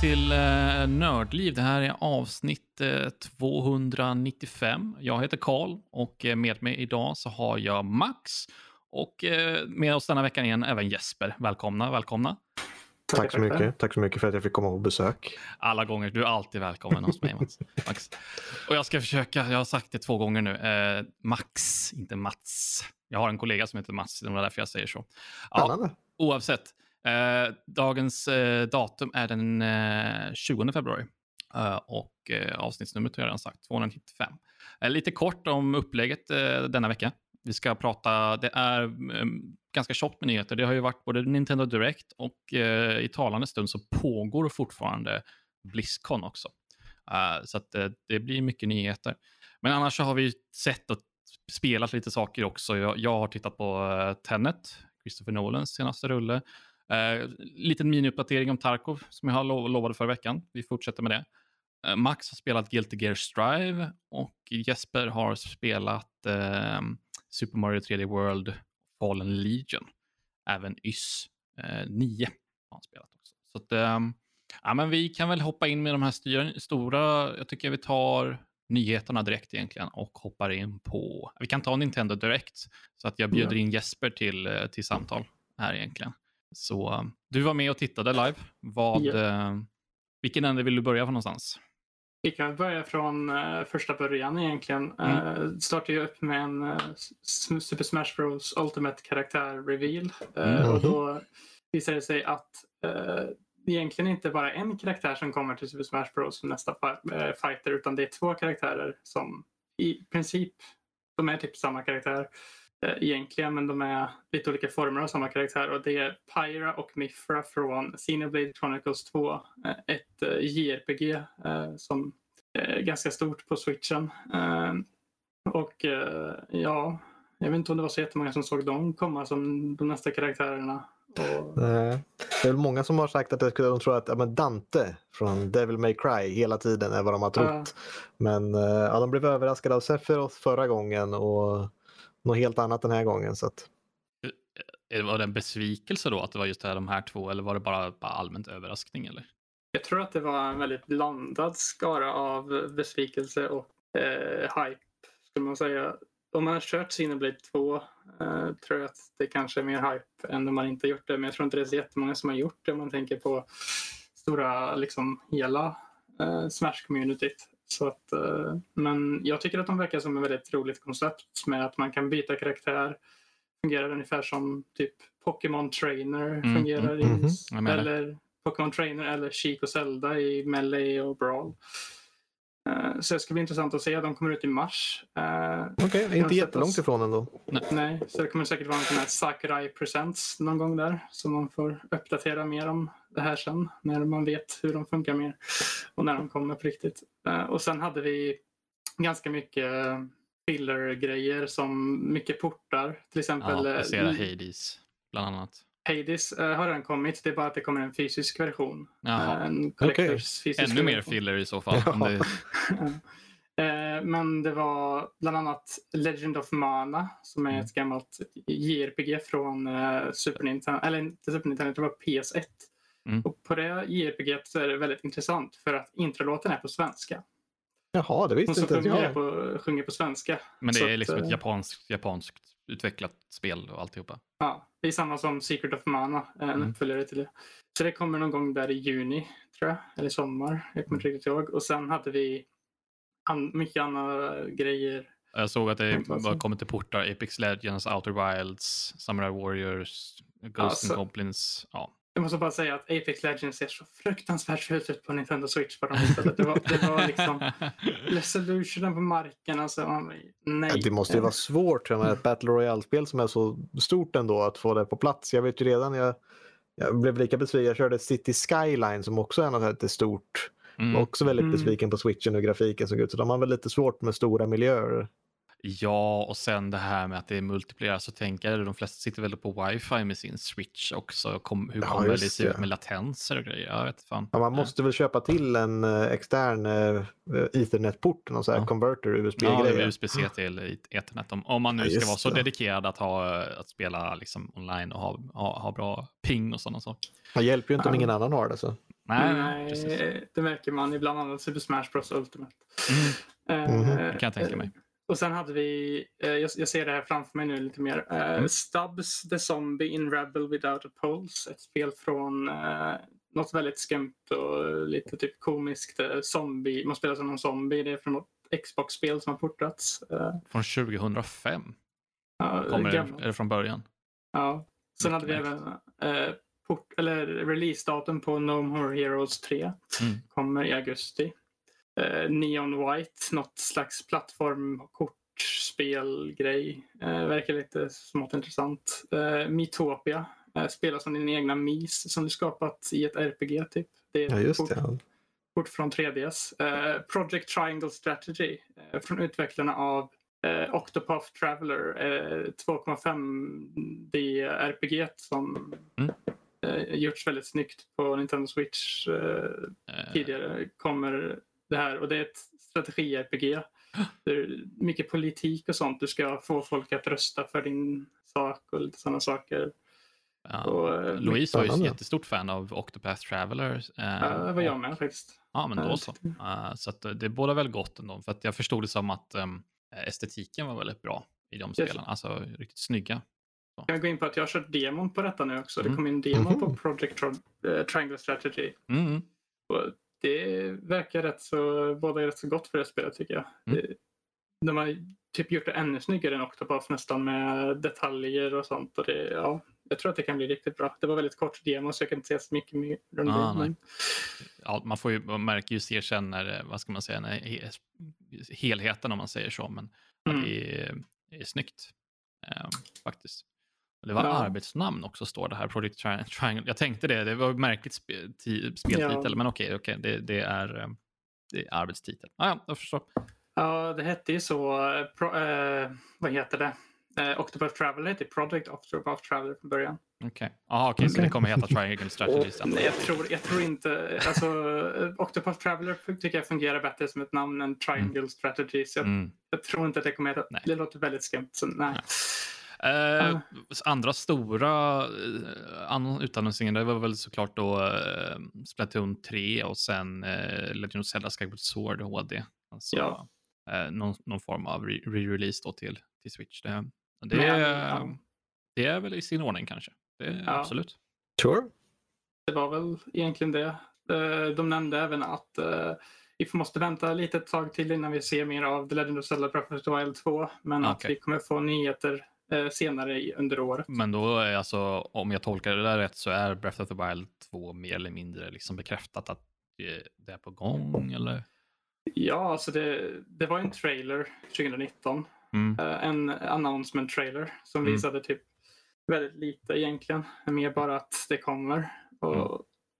Till eh, Nördliv. Det här är avsnitt eh, 295. Jag heter Karl och eh, med mig idag så har jag Max och eh, med oss denna veckan igen även Jesper. Välkomna, välkomna. Tack så mycket. Tack så mycket för att jag fick komma på besök. Alla gånger. Du är alltid välkommen hos mig, Max. Max. Och jag ska försöka, jag har sagt det två gånger nu, eh, Max, inte Mats. Jag har en kollega som heter Mats, det var därför jag säger så. Ja, Spännande. oavsett. Eh, dagens eh, datum är den eh, 20 februari. Eh, och eh, avsnittsnumret har jag redan sagt, 295. Eh, lite kort om upplägget eh, denna vecka. Vi ska prata, det är eh, ganska tjockt med nyheter. Det har ju varit både Nintendo Direct och eh, i talande stund så pågår fortfarande Blizzcon också. Eh, så att, eh, det blir mycket nyheter. Men annars så har vi sett och spelat lite saker också. Jag, jag har tittat på eh, Tenet, Christopher Nolans senaste rulle. Uh, liten miniuppdatering om Tarkov som jag har lov lovade förra veckan. Vi fortsätter med det. Uh, Max har spelat Guilty Gear Strive och Jesper har spelat uh, Super Mario 3D World Fallen Legion. Även YS uh, 9 har han spelat också. Så att, um, ja, men vi kan väl hoppa in med de här stora, jag tycker vi tar nyheterna direkt egentligen och hoppar in på, vi kan ta Nintendo Direct så att jag bjuder in Jesper till, eh, till samtal här egentligen. Så du var med och tittade live. Vad, eh, vilken ände vill du börja från någonstans? Vi kan börja från eh, första början egentligen. Mm. Uh, startar ju upp med en eh, Super Smash Bros Ultimate karaktär reveal. Eh, Mm. Och då visar det sig att uh, det egentligen inte bara en karaktär som kommer till Super Smash Bros som nästa eh, fighter utan det är två karaktärer som i princip, de är typ samma karaktär eh, egentligen men de är lite olika former av samma karaktär och det är Pyra och Mifra från Xenoblade Chronicles 2. eh, Ett eh, JRPG eh, som är ganska stort på switchen. Eh, Och eh, ja, jag vet inte om det var så jättemånga som såg dem komma som de nästa karaktärerna. Och, Eh, Det är väl många som har sagt att de tror att ja, men Dante från Devil May Cry hela tiden är vad de har trott. Ja. Men eh, ja, de blev överraskade av Sephiroth förra gången och något helt annat den här gången. Så att, Var det en besvikelse då att det var just det här, de här två eller var det bara, bara allmänt överraskning? Eller? Jag tror att det var en väldigt blandad skara av besvikelse och eh, hype, skulle man säga. Om man har kört Cineblade 2 eh, tror jag att det kanske är mer hype än om man inte har gjort det. Men jag tror inte det är så jättemånga som har gjort det om man tänker på stora, liksom hela eh, Smash-communityt. Så att, eh, men jag tycker att de verkar som ett väldigt roligt koncept med att man kan byta karaktär. Fungerar ungefär som typ Pokémon Trainer Mm, fungerar mm, i, menar. eller Pokémon Trainer eller Chic och Zelda i Melee och Brawl. Eh, Så det ska bli intressant att se. De kommer ut i mars. Eh, Okej, Kan inte jättelångt ifrån ändå. Nej, så det kommer säkert vara en sån här Sakurai Presents någon gång där. Så man får uppdatera mer om det här sen. När man vet hur de funkar mer. Och när de kommer på riktigt. Eh, Och sen hade vi ganska mycket filler-grejer som mycket portar. Till exempel Ja, eh, jag ser Hades bland annat. Hades eh, har redan kommit. Det är bara att det kommer en fysisk version. Jaha. En collectors fysisk Ännu mer version. filler i så fall. Ja. Det, Men det var bland annat Legend of Mana som är Mm. ett gammalt JRPG från eh, Super Nintendo, eller inte Super Nintendo, det var PS1. Mm. Och på det JRPG så är det väldigt intressant för att introlåten är på svenska. Jaha, det visste inte jag. på, sjunger på svenska. men det Så är att, liksom eh, ett japanskt, japanskt utvecklat spel och alltihopa. Ja, det är samma som Secret of Mana, en Mm. uppföljare till det. Så det kommer någon gång där i juni, tror jag. Eller sommar. Jag kommer inte riktigt ihåg. Och sen hade vi an- mycket andra grejer. Jag såg att det var kommit till portar, Apex Legends, Outer Wilds, Samurai Warriors, Ghosts Alltså- and Goblins. Ja. Jag måste bara säga att Apex Legends ser så fruktansvärt fult ut på Nintendo Switch. På de det, var, det var liksom resolutionen på marken. Alltså, nej. Det måste ju vara svårt med ett Battle Royale-spel som är så stort ändå att få det på plats. Jag vet ju redan, jag, jag blev lika besviken. Jag körde City Skyline som också är något här lite stort. Mm. Också väldigt Mm. besviken på switchen och grafiken såg ut. Så de har väl lite svårt med stora miljöer. Ja, och sen det här med att det är multiplayer, så tänker jag, de flesta sitter väl på wifi med sin switch också. Kom, hur Ja, kommer det se ut med latenser och grejer? Jag vet fan. Ja, man måste väl köpa till en eh, extern eh, Ethernet-port, någon sån här Ja. converter, Ja, USB-grej. USB-C till Ethernet. Om, om man nu Ja, ska vara så det. dedikerad att, ha, att spela liksom online och ha, ha, ha bra ping och sådana saker. Det hjälper ju inte om Ja. ingen annan har det. Så. Nej, nej, precis. Nej, det märker man i bland annat Super Smash Bros Ultimate. Mm, Eh, Mhm. det kan jag tänka mig. Och sen hade vi, eh, jag, jag ser det här framför mig nu lite mer, eh, Mm. Stubbs the Zombie in Rebel Without a Pulse. Ett spel från eh, något väldigt skumt och lite typ komiskt. Eh, zombie, man spelar som en zombie. Det är från något Xbox-spel som har portats. Eh, Från 2005 ja, kommer det, är det från början. Ja. Sen hade vi även eh, port, eller releasedatum på No More Heroes 3. Mm. Kommer i augusti. Eh, Neon White, något slags plattform kortspelgrej. Eh, verkar lite smått intressant. Eh, Mytopia. Eh, spelar som din egna mis som du skapat i ett RPG typ. Det är Ja, just kort, det. kort från 3DS. Eh, Project Triangle Strategy. Eh, från utvecklarna av eh, Octopath Traveler. Eh, 2,5D RPG som Mm. eh, gjorts väldigt snyggt på Nintendo Switch eh, Eh, tidigare kommer det här och det är ett strategi-RPG. Det är mycket politik och sånt. Du ska få folk att rösta för din sak och lite sådana saker. ja. Och, eh, Louise var ju ett jättestort fan av Octopath Traveler. eh, Ja, det var jag med faktiskt. Ja, men då så. Eh, så att det båda väl gott ändå. För att jag förstod det som att ehm, estetiken var väldigt bra i de spelen. Alltså riktigt snygga. Jag kan gå in på att jag har kört demon på detta nu också. Det Mm. kom in demo Mhm. på Project Tro- eh, Triangle Strategy. Mm. Och det verkar rätt så, båda rätt så gott för det spelet tycker jag. Mm. De har typ gjort det ännu snyggare än Octopath nästan med detaljer och sånt. Och det, ja, jag tror att det kan bli riktigt bra. Det var väldigt kort demo så jag kan inte säga så mycket mer om Ah, det. nej. men- Ja, man, får ju, man märker ju, ser sen när, eh, vad ska man säga, när he, helheten om man säger så. Men Mm. det är, det är snyggt eh, faktiskt. Och Det var Ja. arbetsnamn också står det här, Project Tri- Triangle. Jag tänkte det, det var ett märkligt ti, speltitel, Ja. men okej, okej, det, det, är, eh, det är arbetstitel. Ah, ja, jag förstår. Ja, det hette ju så. eh, Pro, eh, vad heter det? Eh, Octopath Traveler hette Project Octopath Traveler från början. Okej, okay. okej, så Okej. det kommer heta Triangle Strategy sen. Nej, jag, tror, jag tror inte... Alltså, eh, Octopath Traveler tycker jag fungerar bättre som ett namn än Triangle Strategy. Så jag, Mm. jag tror inte att det kommer heta... Nej. Det låter väldigt skumt. Så, nej. Eh, andra stora eh, annon- utannonseringar det var väl såklart då eh, Splatoon 3 och sen eh, Legend of Zelda Skyward Sword HD. Alltså, Ja. eh, någon, någon form av re- re-release då till, till Switch. Det, det, Men, är, ja. det är väl i sin ordning kanske. Det, Ja. Absolut. Sure. Det var väl egentligen det. Eh, De nämnde även att eh, vi måste vänta lite ett tag till innan vi ser mer av The Legend of Zelda Breath of the Wild 2. Men att Okej. vi kommer få nyheter senare i- under året. Men då är alltså, om jag tolkar det där rätt så är Breath of the Wild 2 mer eller mindre liksom bekräftat att det, det är på gång eller? Ja, alltså det, det var en trailer 2019. Mm. Eh, En announcement trailer som Mm. visade typ väldigt lite egentligen. Mer bara att det kommer. Och, Mm.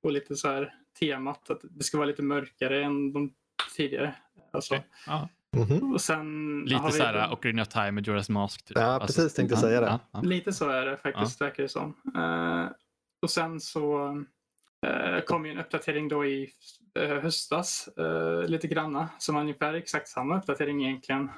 och lite så här temat att det ska vara lite mörkare än de tidigare. Alltså, Okej. Ja. Mhm. och sen Lite så här Ocarina of Time med Jorah's Mask. Typ. Ja, precis, tänkte jag säga det. Ja, ja. Lite så är det faktiskt, verkar det som. Eh, och sen så uh, kom ju en uppdatering då i eh, höstas, lite granna, som ungefär exakt samma uppdatering egentligen.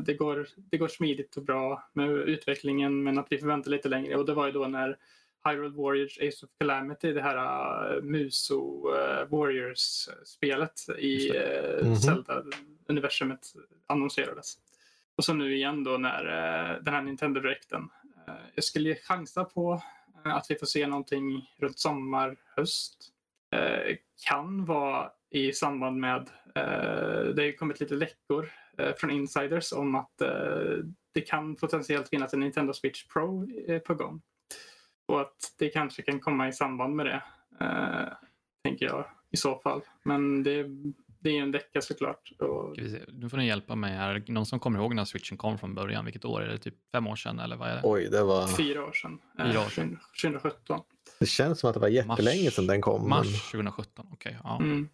Det, går, det går smidigt och bra med utvecklingen, men att vi får vänta lite längre. Och det var ju då när Hyrule Warriors Ace of Calamity, det här uh, Muso uh, Warriors-spelet i uh, Mhm. Zelda-universumet annonserades. Och så nu igen då när eh, den här Nintendo Directen. Jag skulle chansa på att vi får se någonting runt sommar, höst. Kan vara i samband med, det har kommit lite läckor från insiders om att det kan potentiellt finnas en Nintendo Switch Pro på gång. Och att det kanske kan komma i samband med det, eh, tänker jag i så fall. Men det, det är ju en vecka såklart. Och. Nu får ni hjälpa mig här. Någon som kommer ihåg när switchen kom från början? Vilket år är det? Typ fem år sedan eller vad är det? Oj, det var... fyra år sedan. eh, Fyra år sedan. 2017. Det känns som att det var jättelänge sedan den kom. Mars 2017, okej. ja. Mm.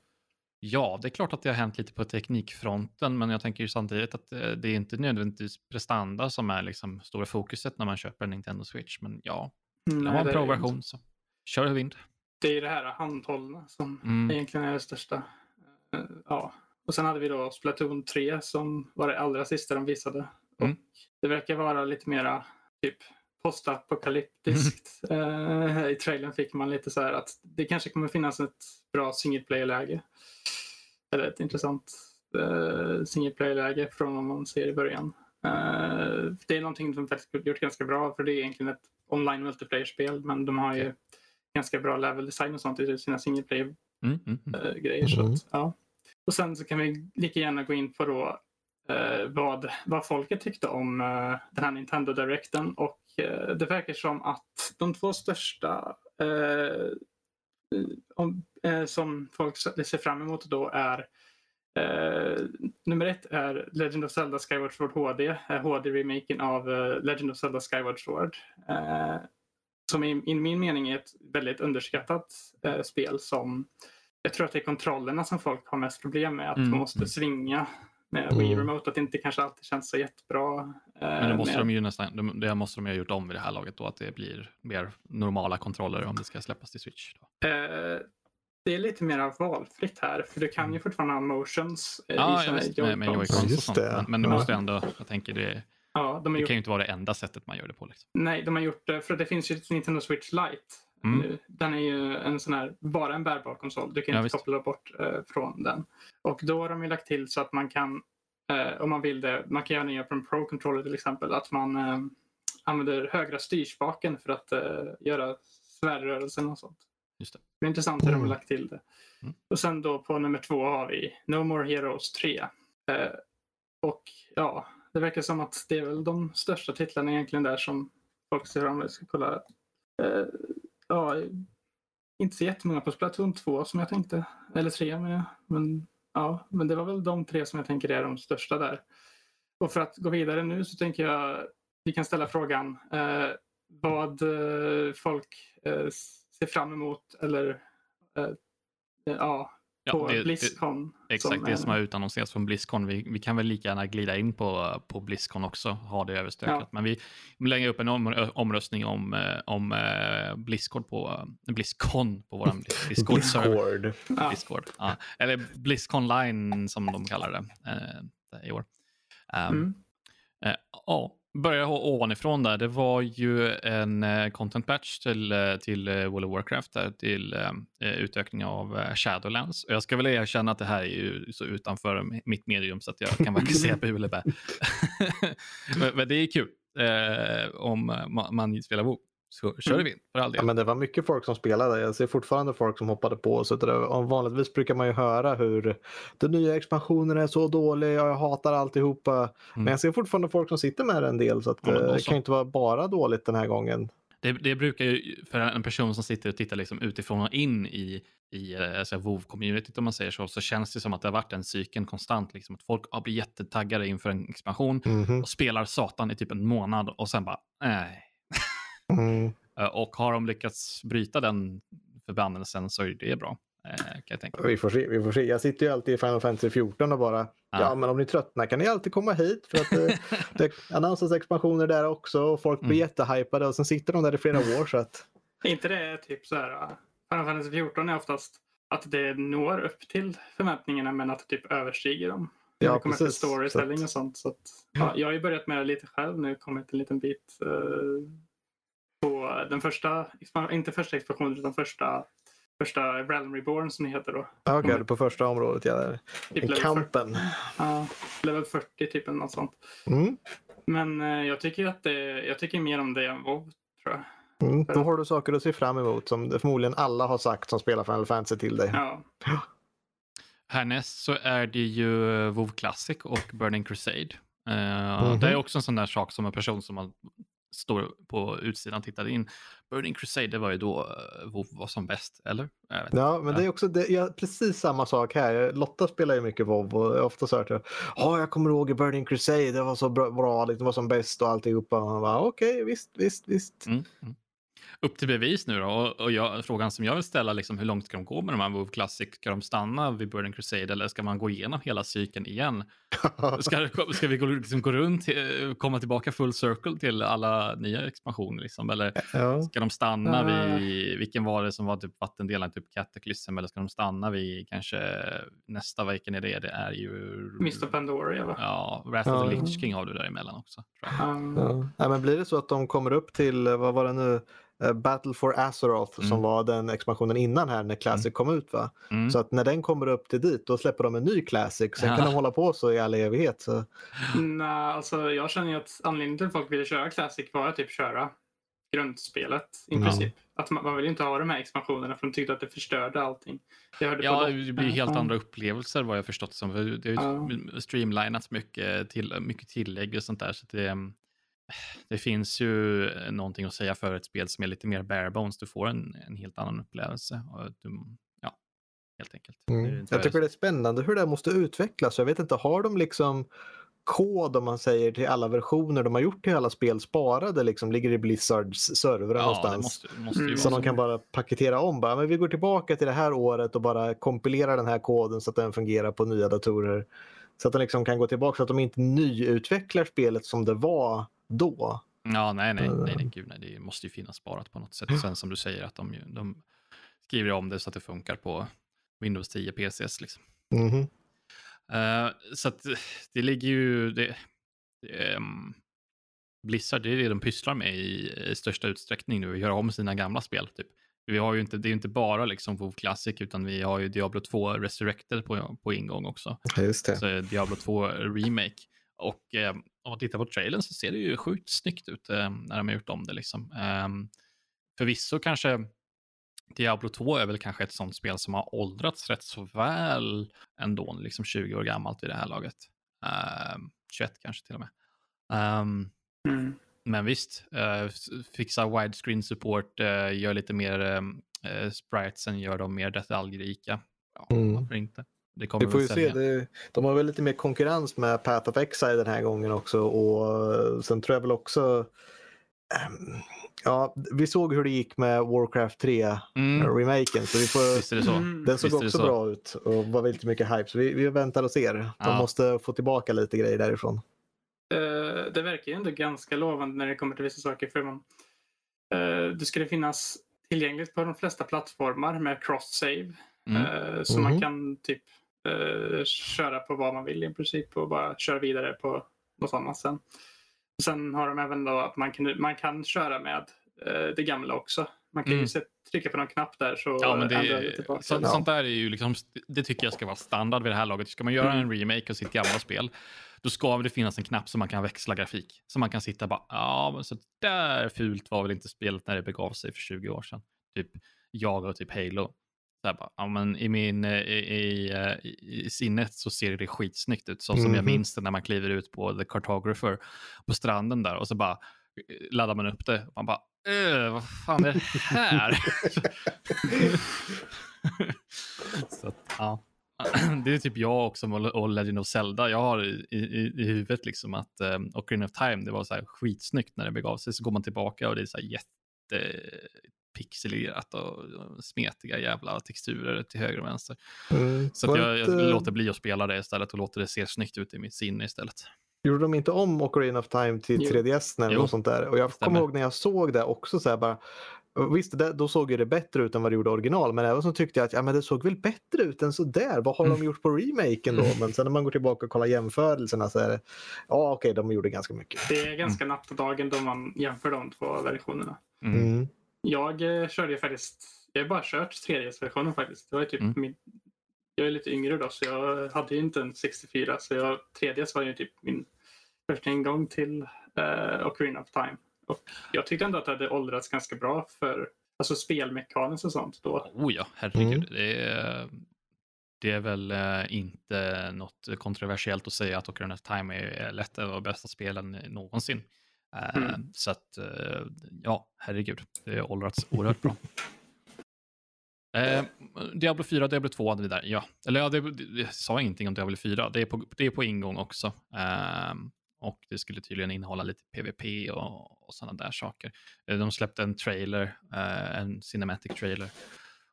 ja, det är klart att det har hänt lite på teknikfronten, men jag tänker ju samtidigt att eh, det är inte nödvändigtvis prestanda som är liksom stora fokuset när man köper en Nintendo Switch. Men ja, Nej, jag har en det Pro-version så kör vind. Det är det här handhållna som Mm. egentligen är det största. Eh, Ja. Och sen hade vi då Splatoon 3 som var det allra sista de visade. Mm. Det verkar vara lite mera typ postapokalyptiskt. Eh, I trailern fick man lite så här att det kanske kommer finnas ett bra single player-läge. Eller ett intressant eh, single player-läge från vad man ser i början. Eh, det är någonting som faktiskt gjort ganska bra för det är egentligen ett online multiplayer-spel men de har ju ganska bra level design och sånt i sina single player Mm, mm, mm. eh, grejer. Så Mhm. att, ja. Och sen så kan vi lika gärna gå in på då, eh, vad, vad folket tyckte om eh, den här Nintendo Directen. Och eh, det verkar som att de två största eh, om, eh, som folk ser fram emot då är eh, nummer ett är Legend of Zelda Skyward Sword HD, eh, HD-remaken av eh, Legend of Zelda Skyward Sword. Eh, som i, i min mening är ett väldigt underskattat eh, spel som jag tror att det är kontrollerna som folk har mest problem med. Att Mm, man måste svinga med Mm. Wii Remote. Att det inte kanske alltid känns så jättebra. eh, Men det måste med- de ju nästan, de- det måste de ju ha gjort om vid det här laget då, att det blir mer normala kontroller om det ska släppas till Switch. Då. Det är lite mer valfritt här. För du kan ju fortfarande ha motions eh, Ja, i sina med, med Joy-Cons. Och sånt. det. Men, men det Ja. måste ändå, jag tänker det, Ja, de det gjort, kan ju inte vara det enda sättet man gör det på. Liksom. nej, de har gjort det. För det finns ju ett Nintendo Switch Lite. Mm. nu. Den är ju en sån här, bara en bärbar konsol. Du kan Ja, inte visst. koppla bort eh, från den. Och då har de ju lagt till så att man kan, eh, om man vill det, man kan göra på en Pro Controller till exempel, att man eh, använder högra styrspaken för att eh, göra svärdrörelsen och sånt. Just det. Det är intressant hur de har Mm. lagt till det. Mm. Och sen då på nummer två har vi No More Heroes 3. Eh, och ja, det verkar som att det är väl de största titlarna egentligen där som folk ser fram. Jag ska kolla. Eh, ja, inte så jättemånga på Splatoon 2 som jag tänkte. Eller 3 men, men ja, men det var väl de tre som jag tänker är de största där. Och för att gå vidare nu så tänker jag vi kan ställa frågan eh, vad eh, folk eh, ser fram emot eller eh, ja, Ja, på det- det- Blizzcon. Exakt, det är- som har utannonserats från Blizzcon. Vi, vi kan väl lika gärna glida in på, på Blizzcon också, ha det överstökat. Ja. Men vi lägger upp en om, omröstning om, eh, om eh, Blizzcon på, eh, Blizzcon på vår Discord-server. Discord. Ja. Discord. Ja. Eller Blizzcon Line som de kallar det eh, i år. Um, Mm. eh, ja, börja o- ovanifrån där. Det var ju en eh, content patch till, eh, till eh, World of Warcraft, där, till eh, utökning av Shadowlands. Och jag ska väl erkänna att det här är ju så utanför mitt medium så att jag kan varken säga bu eller bä. men, men det är kul eh, om man, man spelar WoW. Så kör vi för all del. Ja, men det var mycket folk som spelade. Jag ser fortfarande folk som hoppade på. Så det, om vanligtvis brukar man ju höra hur den nya expansionen är så dålig. Jag hatar alltihopa. Men jag ser fortfarande folk som sitter med det en del. Så att, Mm. Ja, eh, det kan ju inte vara bara dåligt den här gången. Det, det brukar ju, för en person som sitter och tittar liksom utifrån och in i, i eh, alltså WoW-communityt om man säger så, så känns det som att det har varit en cykeln konstant. Liksom, att folk har blivit jättetaggade inför en expansion Mhm. och spelar satan i typ en månad och sen bara nej. Mm. Eh, Och har de lyckats bryta den förbannelsen så är det bra. eh, Kan jag tänka. Vi får, se, vi får se. Jag sitter ju alltid i Final Fantasy 14 och bara Ja. ja, men om ni tröttnar kan ni alltid komma hit för att det, det annonsas expansioner där också och folk blir Mm. jättehypade och sen sitter de där i flera år så att Är inte det typ så här, uh, Final Fantasy 14 är oftast att det når upp till förväntningarna men att det typ överstiger dem. Ja, det kommer till precis. storytelling Så och sånt. Så att, ja, jag har ju börjat med det lite själv nu, kommit en liten bit eh, på den första, inte första expansionen utan första, första Realm Reborn som det heter då. Okej, Mm. på första området ja. Där. Typ level 40, Kampen. ja, level 40 typ eller något sånt. Mm. Men eh, jag tycker att det, jag tycker mer om det än WoW tror jag. Mm. Då har du saker att se fram emot som förmodligen alla har sagt som spelar Final Fantasy till dig. Ja. Härnäst så är det ju WoW Classic och Burning Crusade. Eh, Mhm. Det är också en sån där sak som en person som man står på utsidan tittade in. Burning Crusade, det var ju då uh, WoW var som bäst, eller? Jag. Ja, men det är också det, ja, precis samma sak här. Lotta spelar ju mycket WoW och jag ofta hört att ja, jag kommer ihåg i Burning Crusade, det var så bra, bra liksom, det var som bäst och alltihopa. Och man bara, Okej, visst, visst, visst. Mm, mm. Upp till bevis nu då. Och, och jag, frågan som jag vill ställa, liksom, hur långt ska de gå med de här WoW Classic? Ska de stanna vid Burning Crusade eller ska man gå igenom hela cykeln igen? Ska, ska vi gå, liksom, gå runt, eh, komma tillbaka full circle till alla nya expansioner? Liksom? Eller ska de stanna vid, vilken var det som var typ vattendelen, typ Cataclysm? Eller ska de stanna vid kanske nästa, vilken är det? Det är ju... Mr Pandoria va? Ja, Wrath of the. Lich King har du däremellan också. Tror jag. Um, Ja. Nej, men blir det så att de kommer upp till, eh, vad var det nu, Battle for Azeroth som Mm. var den expansionen innan här när Classic kom ut va? Mm. Så att när den kommer upp till dit då släpper de en ny Classic. Sen Ja. kan de hålla på så i all evighet. Så. Nej, alltså jag känner ju att anledningen till att folk ville köra Classic var att typ köra grundspelet i Ja. princip. Att man, man vill inte ha de här expansionerna för de tyckte att det förstörde allting. Jag hörde Ja, på det blir helt Ja. andra upplevelser vad jag förstått som. För Det har ju streamlinats mycket, till, mycket tillägg och sånt där. Så att det, det finns ju någonting att säga för ett spel som är lite mer bare bones. Du får en, en helt annan upplevelse. Och du, ja, helt enkelt. Mm. Jag tycker det är spännande hur det måste utvecklas. Jag vet inte, har de liksom kod om man säger till alla versioner de har gjort till alla spel sparade liksom ligger i Blizzards servrar ja, någonstans. måste, måste Mm. Så de kan bara paketera om. Bara, men vi går tillbaka till det här året och bara kompilerar den här koden så att den fungerar på nya datorer. Så att de liksom kan gå tillbaka så att de inte nyutvecklar spelet som det var då. Ja, nej, nej, nej, nej, Mm. gud, nej, det måste ju finnas sparat på något sätt. Sen som du säger att de, de skriver om det så att det funkar på Windows 10 PCs. Liksom. Mhm. Eh, så att det ligger ju... Det, ehm, Blizzard, det är det de pysslar med i, i största utsträckning nu, att göra om sina gamla spel. Typ. Vi har ju inte, det är ju inte bara liksom WoW Classic, utan vi har ju Diablo 2 Resurrected på, på ingång också. Just det. Så är Diablo 2 Remake. Och eh, om man tittar på trailern så ser det ju sjukt snyggt ut eh, när de har gjort om det. Liksom. Eh, förvisso kanske Diablo 2 är väl kanske ett sånt spel som har åldrats rätt så väl ändå, liksom 20 år gammalt vid det här laget. Eh, 21 kanske till och med. Ehm, Mm. men visst, eh, fixa widescreen support, eh, gör lite mer eh, eh, spritesen, gör dem mer detaljrika. Ja, Mm. varför inte? Det kommer Vi får ju se. Det, de har väl lite mer konkurrens med Path of Exile den här gången också. Och eh, sen tror jag väl också... ehm, ja, vi såg hur det gick med Warcraft 3-remaken. Mm, Så vi får, visst är det så. Mm. den såg visst också så. bra ut och var väldigt mycket hype. Så vi, vi väntar och ser. De Ja. måste få tillbaka lite grejer därifrån. Eh, det verkar ju ändå ganska lovande när det kommer till vissa saker. För man, eh, det skulle finnas tillgängligt på de flesta plattformar med cross-save. Mm. Eh, så Mhm. man kan typ eh, köra på vad man vill i princip och bara köra vidare på något annat sen. Sen har de även då att man kan, man kan köra med eh, det gamla också. Man kan Mm. ju trycka på någon knapp där så Ja, men ändrar det det, tillbaka. så, sånt där är ju liksom, det tycker jag ska vara standard vid det här laget. Ska man göra Mm. en remake av sitt gamla spel, då ska det finnas en knapp så man kan växla grafik. Så man kan sitta och bara, ja, men så där fult var väl inte spelet när det begav sig för 20 år sedan. Typ jag och typ Halo. Här bara, ja, men I min eh, i, i, eh, i, i sinnet så ser det skitsnyggt ut. Så som jag Mhm. minns det när man kliver ut på The Cartographer på stranden där och så bara eh, laddar man upp det. Och man bara, "Öh, vad fan är det här? så att, ja. Det är typ jag också och Legend of Zelda. Jag har i, i, i huvudet liksom att um, Ocarina of Time, det var så här skitsnyggt när det begav sig. Så går man tillbaka och det är så här jättepixelerat och, och smetiga jävla texturer till höger och vänster. Mm. Så jag, jag låter bli att spela det istället och låter det se snyggt ut i mitt sinne istället. Gjorde de inte om Ocarina of Time till Jo. 3DS eller Jo. något sånt där? Och jag Stämmer. kommer ihåg när jag såg det också så här bara. Visst, det, då såg ju det bättre ut än vad det gjorde original, men även så tyckte jag att ja, men det såg väl bättre ut än så där. Vad har Mm. de gjort på remaken då? Men sen när man går tillbaka och kollar jämförelserna så är det, ja okej, de gjorde ganska mycket. Det är ganska natt och dagen då man jämför de två versionerna. Mm. Jag eh, körde ju faktiskt, jag har bara kört 3DS-versionen faktiskt. Det var typ Mm. min, jag är lite yngre då så jag hade ju inte en 64 så jag, 3DS var ju typ min första ingång till uh, Ocarina of Time. Och jag tyckte ändå att det hade åldrats ganska bra för alltså spelmekaniskt och sånt då. Oh ja, herregud. Mm. Det, är, det är väl eh, inte något kontroversiellt att säga att Ocarina of Time är lätt och bästa spelen någonsin. Eh, Mm. Så att, eh, ja, herregud. Det har åldrats oerhört bra. Eh, Diablo 4 Diablo 2 hade vi där. Ja, eller ja, det, det, jag sa ingenting om Diablo 4. Det är på, det är på ingång också. Eh, och det skulle tydligen innehålla lite PVP och, och sådana där saker. Eh, de släppte en trailer, uh, en cinematic trailer.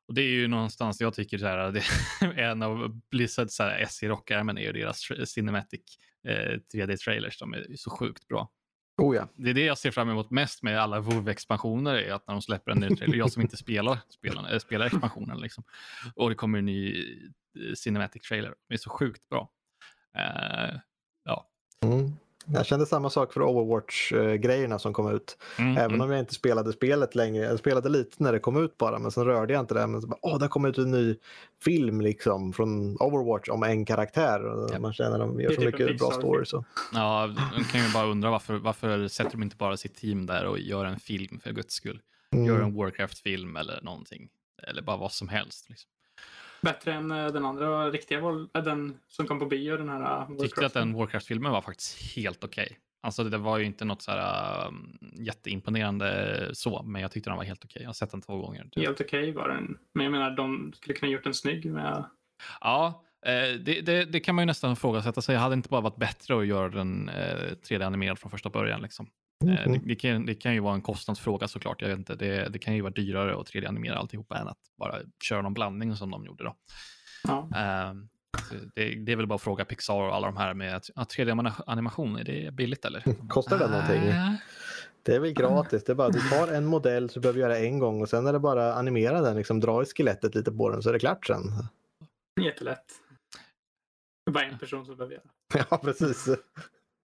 Och det är ju någonstans, jag tycker så här, det är en av Blizzards S i rockärmen är ju deras cinematic uh, 3D-trailers. De är så sjukt bra. Oh ja. Det är det jag ser fram emot mest med alla WoW-expansioner, är att när de släpper en ny trailer, jag som inte spelar, spelar, äh, spelar expansionen, liksom, och det kommer en ny cinematic trailer. Det är så sjukt bra. Uh, ja. Mm. Jag kände samma sak för Overwatch-grejerna som kom ut. Mm, Även mm. om jag inte spelade spelet längre. Jag spelade lite när det kom ut bara, men sen rörde jag inte det. Men så bara, åh, det kom ut en ny film liksom från Overwatch om en karaktär. Ja. Man känner att de gör så typ mycket bra stories. Så. Ja, man kan ju bara undra varför, varför sätter de inte bara sitt team där och gör en film för guds skull. Mm. Gör en Warcraft-film eller någonting. Eller bara vad som helst. Liksom. Bättre än eh, den andra riktiga, eh, den som kom på bio, den här Warcraft. Eh, Tyckte att den Warcraft-filmen var faktiskt helt okej. Okay. Alltså det var ju inte något så här um, jätteimponerande så, men jag tyckte den var helt okej. Okay. Jag har sett den två gånger. Typ. Helt okej okay var den, men jag menar de skulle kunna gjort den snygg med... Ja, det, det, det, kan man ju nästan ifrågasätta sig. Hade inte bara varit bättre att göra den 3D-animerad från första början? Liksom? Mm. Det, det, kan, det kan ju vara en kostnadsfråga såklart. Jag vet inte, det, det kan ju vara dyrare att 3D-animera alltihopa än att bara köra någon blandning som de gjorde. Då. Ja. Uh, det, det, är väl bara att fråga Pixar och alla de här med att 3D-animation, är det billigt eller? Kostar det någonting? Uh. Det är väl gratis. Det är bara du tar en modell så du behöver göra en gång och sen är det bara att animera den, liksom dra i skelettet lite på den så är det klart sen. Jättelätt. Det är bara en person som behöver göra. Ja, precis.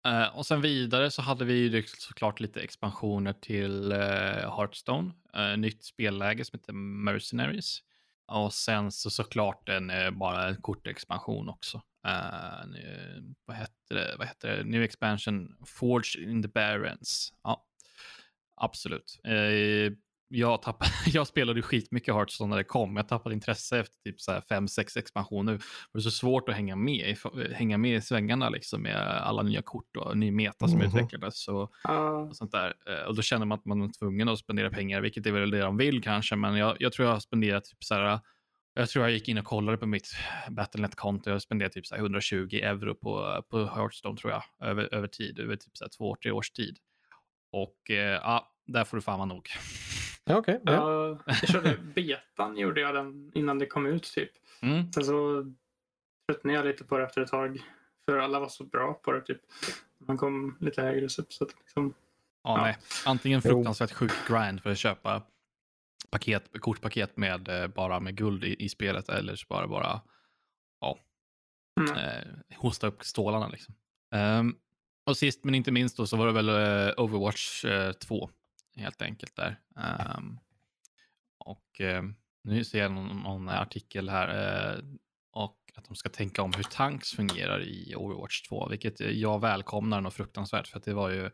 Uh, och sen vidare så hade vi ju såklart lite expansioner till uh, Hearthstone. Uh, nytt spelläge som heter Mercenaries. Och sen så såklart en, bara en kortexpansion också. vad, heter det? vad heter det? New expansion Forge in the Barrens. Ja, absolut jag, tappade, jag spelade skitmycket Hearthstone när det kom. Jag tappade intresse efter typ 5-6 expansioner. Det var så svårt att hänga med, hänga med i svängarna liksom, med alla nya kort och ny meta som mm -hmm. utvecklades. Och, och, sånt där. Eh, och då känner man att man är tvungen att spendera pengar, vilket är väl det de vill kanske. Men jag, jag tror jag har spenderat typ så här, jag tror jag gick in och kollade på mitt Battlenet-konto. Jag spenderade typ så 120 euro på, på Hearthstone tror jag, över, över tid, över typ så två, tre års tid. Och eh, ja, där får du fan vara nog. Ja, okay, ja. Jag, körde betan gjorde jag den innan det kom ut typ. Mm. Sen så tröttnade jag lite på det efter ett tag. För alla var så bra på det typ. Man kom lite högre upp. Så att liksom, ja, ja. Nej. Antingen fruktansvärt sjuk grind för att köpa paket, kortpaket med eh, bara med guld i, i spelet eller så bara bara ja, mm. eh, hosta upp stålarna liksom. Um, och sist men inte minst då så var det väl uh, Overwatch eh, 2 helt enkelt där. Um, och uh, nu ser jag någon, någon artikel här uh, och att de ska tänka om hur tanks fungerar i Overwatch 2, vilket jag välkomnar något fruktansvärt för att det var ju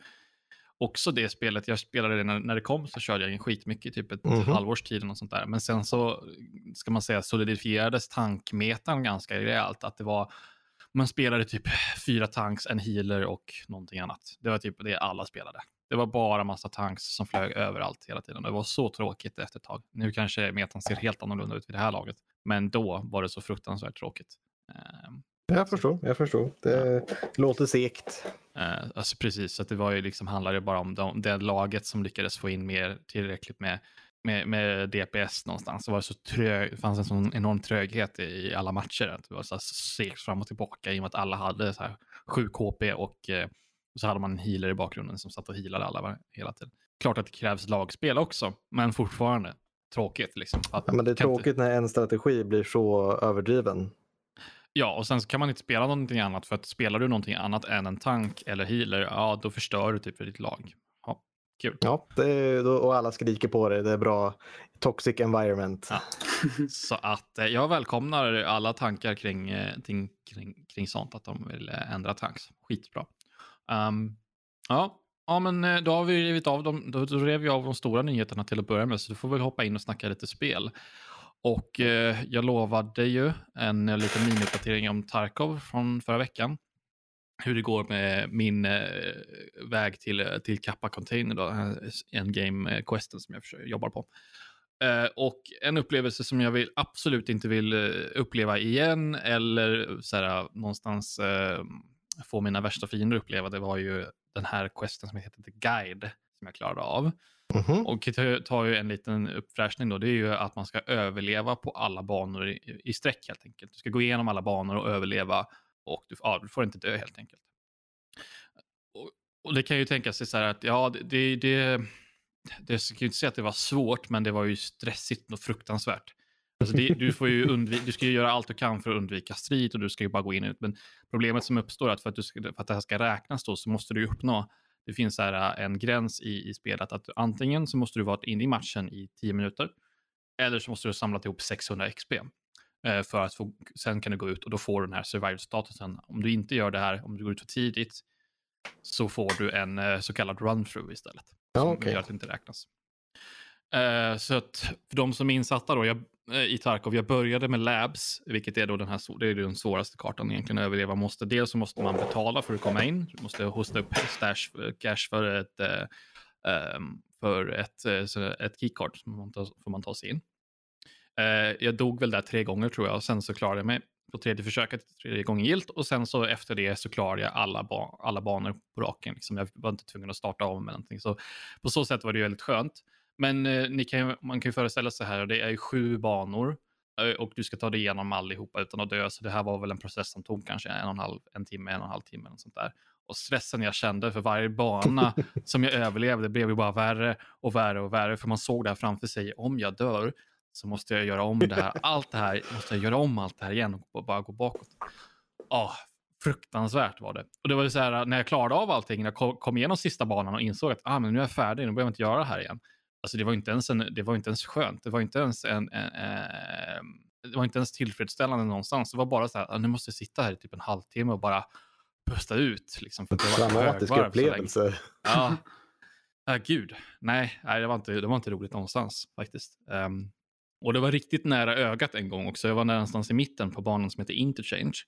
också det spelet, jag spelade det när, när det kom så körde jag in skitmycket, typ ett mm -hmm. halvårs tid och sånt där. Men sen så, ska man säga, solidifierades tankmetan ganska rejält. Att det var man spelade typ fyra tanks, en healer och någonting annat. Det var typ det alla spelade. Det var bara massa tanks som flög överallt hela tiden. Det var så tråkigt efter ett tag. Nu kanske metan ser helt annorlunda ut vid det här laget, men då var det så fruktansvärt tråkigt. Ehm, jag förstår, jag förstår. Det ja. låter segt. Uh, alltså precis, så det var ju liksom, handlade bara om de, det laget som lyckades få in mer tillräckligt med med, med DPS någonstans. Det, var så trög, det fanns en sån enorm tröghet i alla matcher. Det var så segt fram och tillbaka i och med att alla hade så här 7 KP och, eh, och så hade man en healer i bakgrunden som satt och healade alla hela tiden. Klart att det krävs lagspel också, men fortfarande tråkigt. Liksom, ja, men det är tråkigt inte... när en strategi blir så överdriven. Ja, och sen så kan man inte spela någonting annat för att spelar du någonting annat än en tank eller healer, ja då förstör du typ för ditt lag. Kul. Ja, är, och alla skriker på det. Det är bra toxic environment. Ja. Så att eh, jag välkomnar alla tankar kring, eh, kring, kring, kring sånt, att de vill eh, ändra tanks. Skitbra. Um, ja, ja, men eh, då har vi rivit av dem. Då, då rev vi av de stora nyheterna till att börja med, så du får väl hoppa in och snacka lite spel. Och eh, jag lovade ju en eh, liten miniuppdatering om Tarkov från förra veckan hur det går med min eh, väg till, eh, till Kappa Container, då, en game questen som jag jobbar på. Och en upplevelse som jag vill, absolut inte vill uppleva igen eller så här, någonstans få mina värsta fiender uppleva, det var ju den här questen som heter The Guide, som jag klarade av. Mhm. Och det tar ju en liten uppfräschning då, det är ju att man ska överleva på alla banor i, i sträck helt enkelt. Du ska gå igenom alla banor och överleva och du, ja, du får inte dö helt enkelt. Och, och det kan ju tänka sig så här att, ja, det, det, det, det ska ju inte säga att det var svårt, men det var ju stressigt och fruktansvärt. Alltså det, du, får ju undvika, du ska ju göra allt du kan för att undvika strid och du ska ju bara gå in och ut. Men problemet som uppstår är att för att, du ska, för att det här ska räknas då så måste du uppnå, det finns här en gräns i, i spelet att antingen så måste du vara inne i matchen i 10 minuter eller så måste du samla ihop 600 XP eh, för att få, sen kan du gå ut och då får du den här survival-statusen. Om du inte gör det här, om du går ut för tidigt, så får du en eh, så kallad run-through istället. Ja, som okej. gör att det inte räknas. Eh, så att för de som är insatta då, jag, Eh, i Tarkov, jag började med Labs, vilket är då den här, det är den svåraste kartan egentligen att överleva. Måste, dels så måste man betala för att komma in, du måste hosta upp stash, cash för ett, eh, ehm, för ett, eh, ett keycard som man tar, får man ta sig in. Jag dog väl där tre gånger tror jag och sen så klarade jag mig på tredje försöket, tredje gången gilt och sen så efter det så klarade jag alla, ba alla banor på raken. Liksom. Jag var inte tvungen att starta om med någonting. Så på så sätt var det ju väldigt skönt. Men eh, kan, man kan ju föreställa sig här, det är ju sju banor eh, och du ska ta dig igenom allihopa utan att dö. Så det här var väl en process som tog kanske en, och en, halv, en timme, en och en halv timme. Och, sånt där. och stressen jag kände för varje bana som jag överlevde blev ju bara värre och värre och värre. För man såg det här framför sig, om jag dör så måste jag göra om det här. Allt det här, måste jag göra om allt det här igen och bara gå bakåt. Ja, fruktansvärt var det. Och det var ju så här, när jag klarade av allting, när jag kom- kom igenom sista banan och insåg att ah, men nu är jag färdig, nu behöver jag inte göra det här igen. Alltså det var inte ens, en, det var inte ens skönt, det var inte ens en, en, eh, det var inte ens tillfredsställande någonstans. Det var bara så här, ah, nu måste jag sitta här i typ en halvtimme och bara pusta ut. Liksom, för det var Dramatisk högvarv så länge. upplevelse. Ja, ah, gud. Nej, nej det, var inte, det var inte roligt någonstans faktiskt. Ehm, och det var riktigt nära ögat en gång också. Jag var någonstans i mitten på banan som heter Interchange.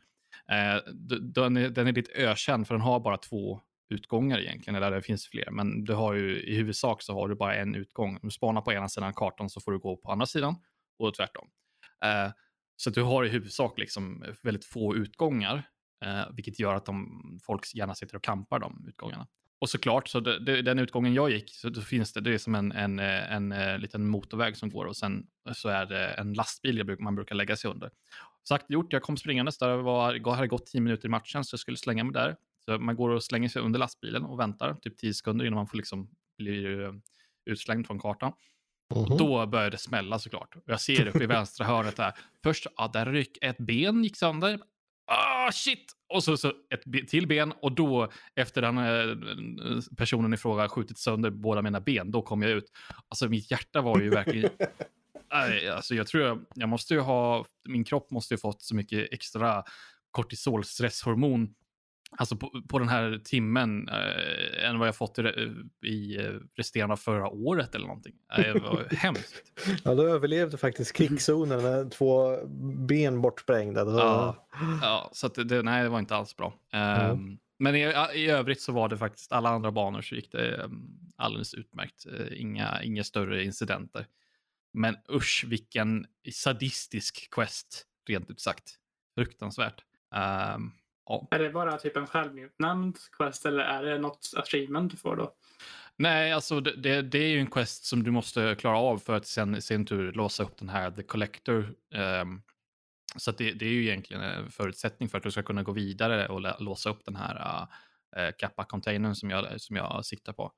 Uh, den, är, den är lite ökänd för den har bara två utgångar egentligen, eller det finns fler. Men du har ju, i huvudsak så har du bara en utgång. Om du spanar på ena sidan kartan så får du gå på andra sidan och tvärtom. Eh, så att du har i huvudsak liksom väldigt få utgångar, eh, vilket gör att de, folk gärna sitter och kampar de utgångarna. Och såklart, så det, det, den utgången jag gick, så då finns det, det är som en, en, eh, en, en liten motorväg som går och sen så är det en lastbil jag bruk, man brukar lägga sig under. Sagt gjort, jag kom springandes där, det var, hade gått 10 minuter i matchen så jag skulle slänga mig där. Så man går och slänger sig under lastbilen och väntar typ 10 sekunder innan man får liksom bli eh, utslängd från kartan. Mhm. Och då började det smälla såklart. Och Jag ser uppe i vänstra hörnet där. Först, ja, där ryck ett ben gick sönder. Ah, shit! Och så, så ett till ben och då efter den eh, personen i fråga skjutit sönder båda mina ben, då kom jag ut. Alltså mitt hjärta var ju verkligen... Nej, alltså jag tror jag, jag måste ju ha, min kropp måste ju fått så mycket extra kortisolstresshormon Alltså på, på den här timmen eh, än vad jag fått i, i eh, resterande av förra året eller någonting. Det var hemskt. Ja, du överlevde faktiskt krigszonen med två ben bortsprängda. Var... Ja. Ja, så att det- nej, det var inte alls bra. Ehm, Men i, i övrigt så var det faktiskt alla andra banor så gick det um, alldeles utmärkt. Eh, Inga, inga större incidenter. Men usch, vilken sadistisk quest, rent ut sagt. Fruktansvärt. Ehm, ja. Är det bara typ en självutnämnd quest eller är det något achievement du får då? Nej, alltså det, det, det är ju en quest som du måste klara av för att sen i sin tur låsa upp den här The Collector. ehm, så att det, det är ju egentligen en förutsättning för att du ska kunna gå vidare och lä- låsa upp den här uh, Kappa-containern som jag, som jag siktar på.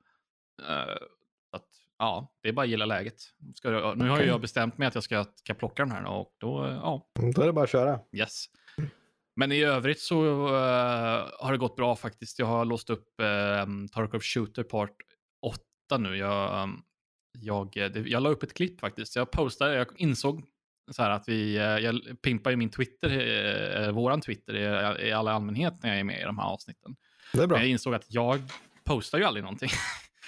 Så att, ja, det är bara att gilla läget. Ska, nu har Okej. jag bestämt mig att jag ska, ska plocka den här och då, ja, Då är det bara att köra. Yes. Men i övrigt så eh, har det gått bra faktiskt. Jag har låst upp uh, Tarkov Shooter Part 8 nu. Jag, ehm, jag, det, jag la upp ett klipp faktiskt. Jag postade, jag insåg så här att vi, eh, jag pimpar ju min Twitter, uh, våran Twitter i, i all allmänhet när jag är med i de här avsnitten. Det är bra. Men jag insåg att jag postar ju aldrig någonting.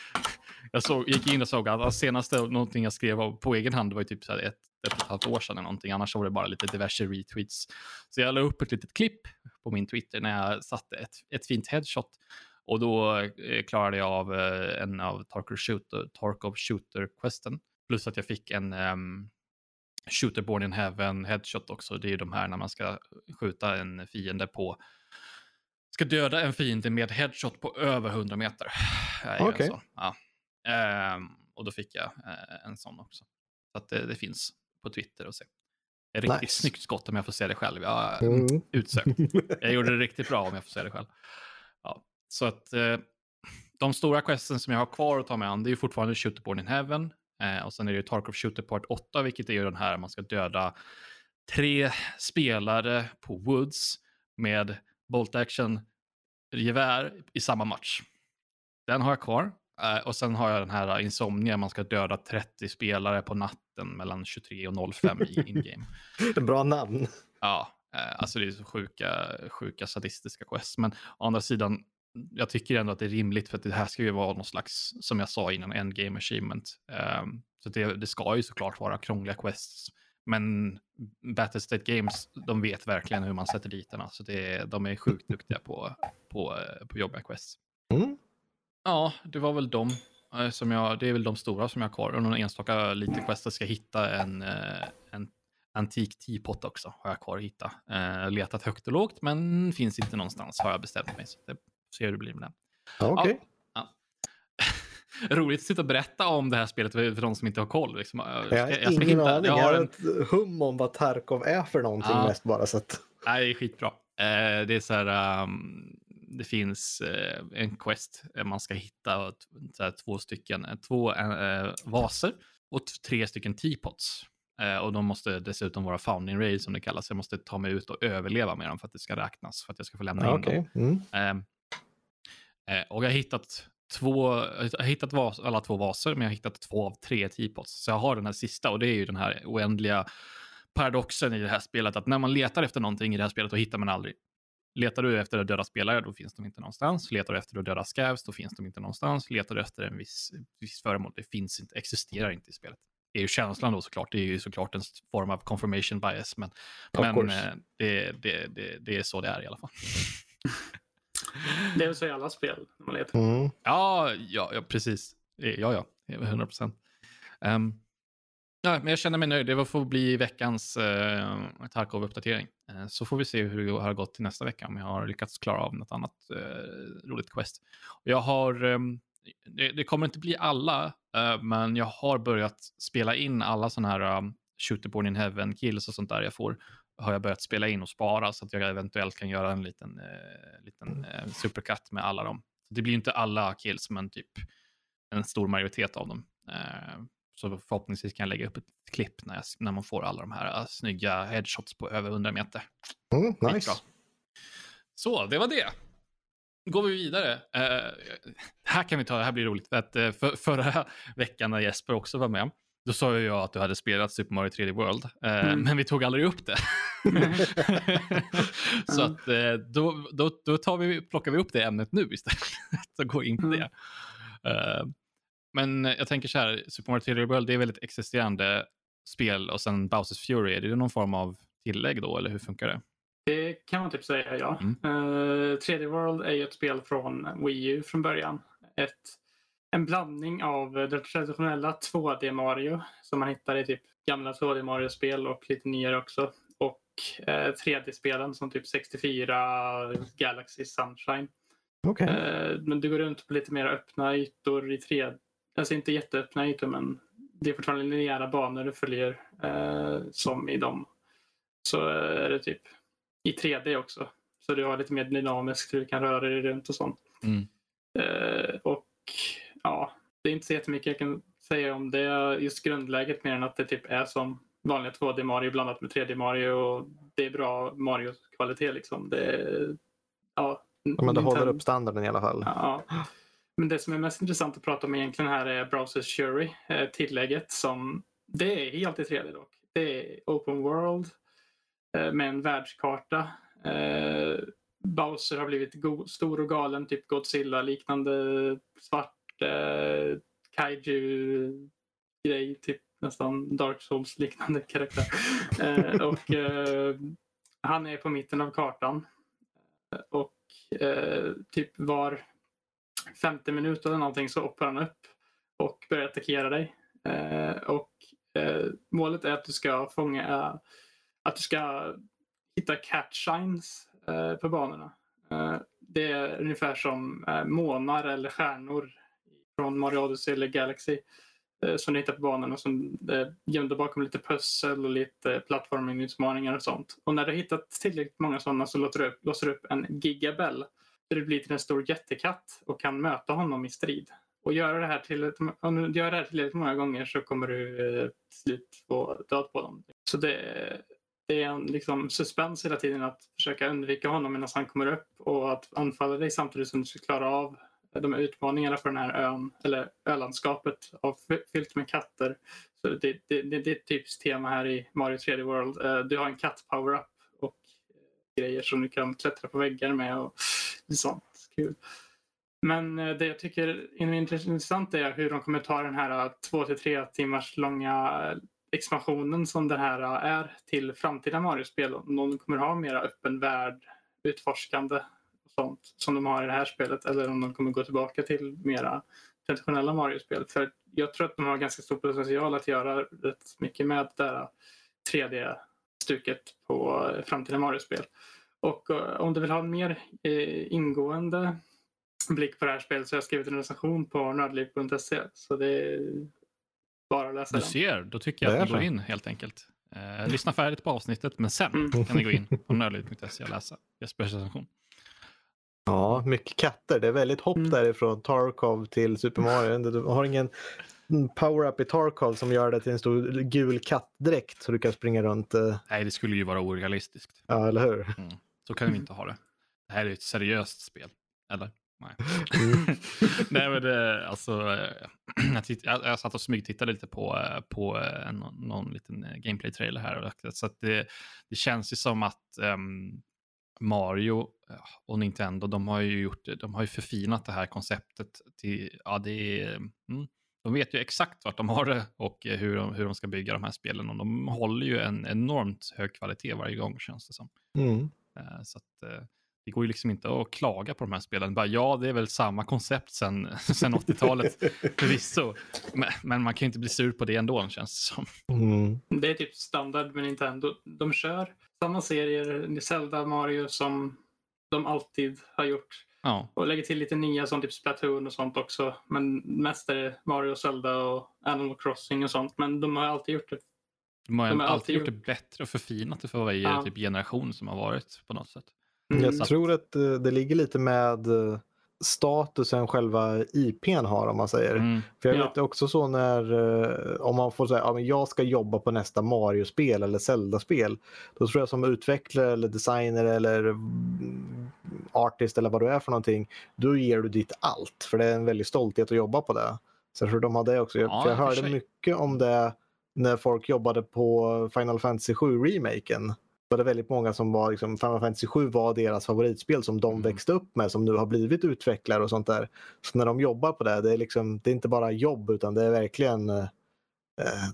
jag såg, gick in och såg att senaste någonting jag skrev på egen hand var ju typ så här ett, ett och ett halvt år sedan eller någonting. Annars var det bara lite diverse retweets. Så jag la upp ett litet klipp på min Twitter när jag satte ett, ett fint headshot. Och då eh, klarade jag av eh, en av Tarkov Shooter, Tarkov Shooter-questen. Plus att jag fick en um, Shooter Born in Heaven headshot också. Det är ju de här när man ska skjuta en fiende på ska döda en fiende med headshot på över 100 meter. Okej. Okay. Ja. Ehm, och då fick jag eh, en sån också. Så att det, det finns på Twitter och se. Ett riktigt nice. snyggt skott om jag får säga det själv. Jag mm. utsökt. Jag gjorde det riktigt bra om jag får säga det själv. Ja. Så att eh, de stora questen som jag har kvar att ta mig an, det är fortfarande Shooterborn in Heaven. Eh, och sen är det Tarkov Shooter Part 8, vilket är ju den här man ska döda tre spelare på Woods med Bolt Action gevär i samma match. Den har jag kvar. Uh, och sen har jag den här Insomnia, man ska döda 30 spelare på natten mellan 23 och 05 i in-game. Bra namn. Ja, uh, alltså det är så sjuka, sjuka sadistiska quest. Men å andra sidan, jag tycker ändå att det är rimligt för att det här ska ju vara någon slags, som jag sa innan, endgame achievement. Um, så det, det ska ju såklart vara krångliga quests. Men Battlestate Games, de vet verkligen hur man sätter dit den. Alltså det, de är sjukt duktiga på, på, på jobbiga quests. Ja, det var väl de. Eh, som jag, det är väl de stora som jag har kvar. Och någon enstaka lite quest ska hitta en, eh, en antik teapot också. Har jag kvar att hitta. Eh, letat högt och lågt men finns inte någonstans har jag bestämt mig. Så det ser hur det blir med den. Okej. Okay. Ja, ja. Roligt att sitta och berätta om det här spelet för de som inte har koll. Liksom. Jag, jag, jag ingen hitta, aning. Jag har en... ett hum om vad Tarkov är för någonting ja. mest bara. Så att... Nej, det är skitbra. Eh, det är så här, um, det finns eh, en quest. Man ska hitta två stycken, eh, två eh, vaser och tre stycken teapots. Eh, och de måste dessutom vara founding raid som det kallas. Jag måste ta mig ut och överleva med dem för att det ska räknas, för att jag ska få lämna in okay. dem. Mm. Ehm, eh, och jag har hittat två, jag har hittat vas, alla två vaser, men jag har hittat två av tre teapots. Så jag har den här sista och det är ju den här oändliga paradoxen i det här spelet, att när man letar efter någonting i det här spelet, då hittar man aldrig. Letar du efter döda spelare, då finns de inte någonstans. Letar du efter döda scavs, då finns de inte någonstans. Letar du efter en viss, viss föremål, det finns inte, existerar inte i spelet. Det är ju känslan då såklart. Det är ju såklart en form av confirmation bias, men, men eh, det, det, det, det, är så det är i alla fall. det är väl så i alla spel när man letar. Mm. Ja, ja, ja, precis. Ja, ja, 100 procent. Um, Ja, men jag känner mig nöjd. Det får bli veckans eh, Tarkov-uppdatering. Eh, så får vi se hur det har gått till nästa vecka, om jag har lyckats klara av något annat eh, roligt quest. Jag har, eh, det, det, kommer inte bli alla, eh, men jag har börjat spela in alla sådana här eh, um, Shooterborn in Heaven kills och sånt där jag får. Har jag börjat spela in och spara så att jag eventuellt kan göra en liten, eh, liten eh, supercut med alla dem. det blir inte alla kills, men typ en stor majoritet av dem. Eh, Eh, så förhoppningsvis kan jag lägga upp ett klipp när, jag, när man får alla de här uh, snygga headshots på över 100 meter. Mm, nice. Så, det var det. Går vi vidare. Uh, här kan vi ta, det här blir roligt. För att, uh, för, förra veckan när Jesper också var med, då sa jag att du hade spelat Super Mario 3D World, mm. men vi tog aldrig upp det. så att då, då, då tar vi, plockar vi upp det ämnet nu istället och går in på det. Mm. Men jag tänker så här, Super Mario 3D World det är väldigt existerande spel och sen Bowsers Fury, är det någon form av tillägg då eller hur funkar det? Det kan man typ säga ja. Mm. Uh, eh, 3D World är ju ett spel från Wii U från början. Ett, en blandning av det traditionella 2D Mario som man hittar i typ gamla 2D Mario-spel och lite nyare också. Och uh, eh, 3D-spelen som typ 64, Galaxy Sunshine. Okay. Uh, men du går runt på lite mer öppna ytor i 3D Alltså inte jätteöppna ytor men det är fortfarande linjära banor du följer eh, som i dem. Så är det typ i 3D också. Så du har lite mer dynamiskt hur du kan röra dig runt och sånt. Mm. Eh, och ja, det är inte så jättemycket jag kan säga om det. Just grundläget mer än att det typ är som vanliga 2D Mario blandat med 3D Mario och det är bra Mario-kvalitet liksom. Det, ja, ja, men det håller upp standarden i alla fall. Ja. Men det som är mest intressant att prata om egentligen här är Browsers Jury, eh, tillägget som det är helt i 3D dock. Det är open world eh, med en världskarta. Eh, Bowser har blivit stor och galen, typ Godzilla-liknande svart kaiju-grej, typ nästan Dark Souls-liknande karaktär. och han är på mitten av kartan. Och typ var 50 minuter eller någonting så hoppar han upp och börjar attackera dig. Eh, och eh, målet är att du ska fånga, eh, att du ska hitta catch shines eh, på banorna. Eh, det är ungefär som eh, månar eller stjärnor från Mario Odyssey eller Galaxy eh, som du hittar på banorna. som eh, är gömda bakom lite pussel och lite plattformingutmaningar och sånt. Och när du har hittat tillräckligt många sådana så låser du upp, låser du upp en gigabell. Där du blir till en stor jättekatt och kan möta honom i strid. Och göra det här till, om du gör det här tillräckligt många gånger så kommer du eh, till slut få död på dem. Så det, det är en liksom suspens hela tiden att försöka undvika honom medan han kommer upp och att anfalla dig samtidigt som du ska klara av de här utmaningarna på den här ön, eller ölandskapet av, fyllt med katter. Så det, det, det, det är ett typiskt tema här i Mario 3D World. Eh, du har en katt power-up och grejer som du kan klättra på väggar med och sånt. Kul. Men eh, det jag tycker är intressant är hur de kommer ta den här eh, två till tre timmars långa eh, expansionen som det här är till framtida Mario-spel. Om de kommer ha mera öppen värld, utforskande och sånt som de har i det här spelet eller om de kommer gå tillbaka till mera traditionella Mario-spel. För jag tror att de har ganska stor potential att göra rätt mycket med det där 3D-stuket på framtida Mario-spel. Och uh, om du vill ha en mer uh, ingående blick på det här spelet så har jag skrivit en recension på nördliv.se. Så det är bara att läsa du den. ser, då tycker jag att ni går in helt enkelt. Eh, lyssna färdigt på avsnittet, men sen mm. kan ni gå in på nördliv.se och läsa Jespers recension. Ja, mycket katter. Det är väldigt hopp mm. därifrån Tarkov till Super Mario. Du har ingen power-up i Tarkov som gör det till en stor gul kattdräkt så du kan springa runt. Eh. Nej, det skulle ju vara orealistiskt. Ja, eller hur? Mm. Så kan vi inte ha det. Det här är ett seriöst spel, eller? Nej. Mm. Nej men det, alltså, eh, jag, titt, jag, jag satt och smygtittade lite på, eh, på en, någon liten gameplay-trailer här. Så det, det känns ju som att um, Mario och Nintendo, de har ju gjort de har ju förfinat det här konceptet till, ja det är, mm, de vet ju exakt vart de har det och hur de, hur de ska bygga de här spelen och de håller ju en enormt hög kvalitet varje gång känns det som. Mm. Så att, det går ju liksom inte att klaga på de här spelen. Bara, ja, det är väl samma koncept sen, sen 80-talet förvisso. Men, men, man kan ju inte bli sur på det ändå, känns det som. Mm. Det är typ standard med Nintendo. De kör samma serier, Zelda, Mario, som de alltid har gjort. Ja. Och lägger till lite nya som typ Splatoon och sånt också. Men mest är det Mario, Zelda och Animal Crossing och sånt. Men de har alltid gjort det. De har, de alltid, alltid gjort det bättre och förfinat det för varje ja. typ generation som har varit på något sätt. Mm. Jag tror att eh, det ligger lite med eh, statusen själva IPn har om man säger. Mm. För jag vet också så när eh, om man får säga att ja, jag ska jobba på nästa Mario-spel eller Zelda-spel. Då tror jag som utvecklare eller designer eller mm, artist eller vad du är för någonting. Då ger du ditt allt för det är en väldigt stolthet att jobba på det. Så jag tror de har det också. Ja, för jag hörde mycket om det när folk jobbade på Final Fantasy 7-remaken var det väldigt många som var, liksom, Final Fantasy 7 var deras favoritspel som de mm. växte upp med, som nu har blivit utvecklare och sånt där. Så när de jobbar på det, det är, liksom, det är inte bara jobb utan det är verkligen, eh,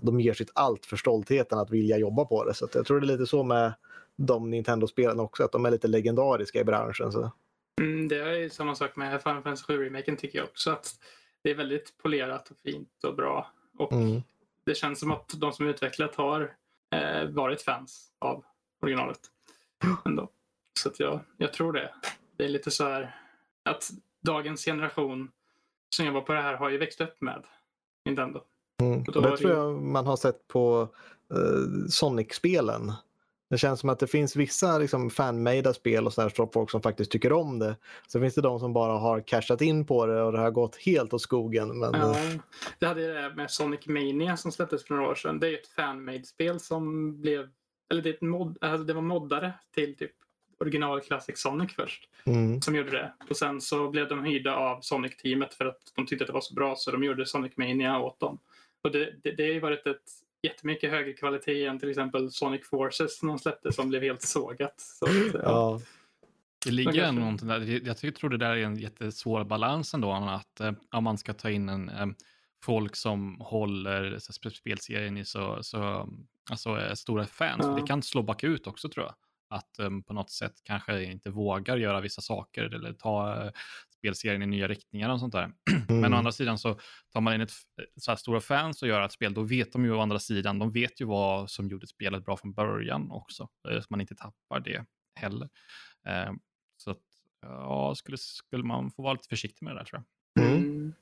de ger sitt allt för stoltheten att vilja jobba på det. Så jag tror det är lite så med de Nintendo-spelen också, att de är lite legendariska i branschen. Så. Mm, det är samma sak med Final Fantasy 7-remaken tycker jag också, att det är väldigt polerat och fint och bra. Och mm. Det känns som att de som utvecklat har eh, varit fans av originalet. Ändå. Så att jag, jag tror det. Det är lite så här att dagens generation som jobbar på det här har ju växt upp med Nintendo. Mm. Det tror jag man har sett på uh, Sonic-spelen. Det känns som att det finns vissa liksom, fanmade spel och sådär folk som faktiskt tycker om det. Så finns det de som bara har cashat in på det och det har gått helt åt skogen. Men... Ja, det hade ju det med Sonic Mania som släpptes för några år sedan. Det är ju ett fanmade-spel som blev eller det, mod, alltså det var moddare till typ original Classic Sonic först. Mm. Som gjorde det. Och sen så blev de hyrda av Sonic-teamet för att de tyckte att det var så bra så de gjorde Sonic Mania åt dem. Och det, det, det har ju varit ett jättemycket högre kvalitet än till exempel Sonic Forces som de släppte som blev helt sågat. Så, ja. ja. Det ligger ändå någonting där. Jag tror det där är en jättesvår balans ändå. Att eh, om man ska ta in en, eh, folk som håller så, spelserien i så, så alltså, stora fans. Ja. Det kan slå bakut också tror jag. Att um, på något sätt kanske inte vågar göra vissa saker eller ta uh, spelserien i nya riktningar och sånt där. Mm. Men å andra sidan så tar man in ett, så stora fans och gör ett spel, då vet de ju å andra sidan, de vet ju vad som gjorde spelet bra från början också. Så man inte tappar det heller. Uh, så att, Ja, skulle, skulle man få vara lite försiktig med det där tror jag. Mm.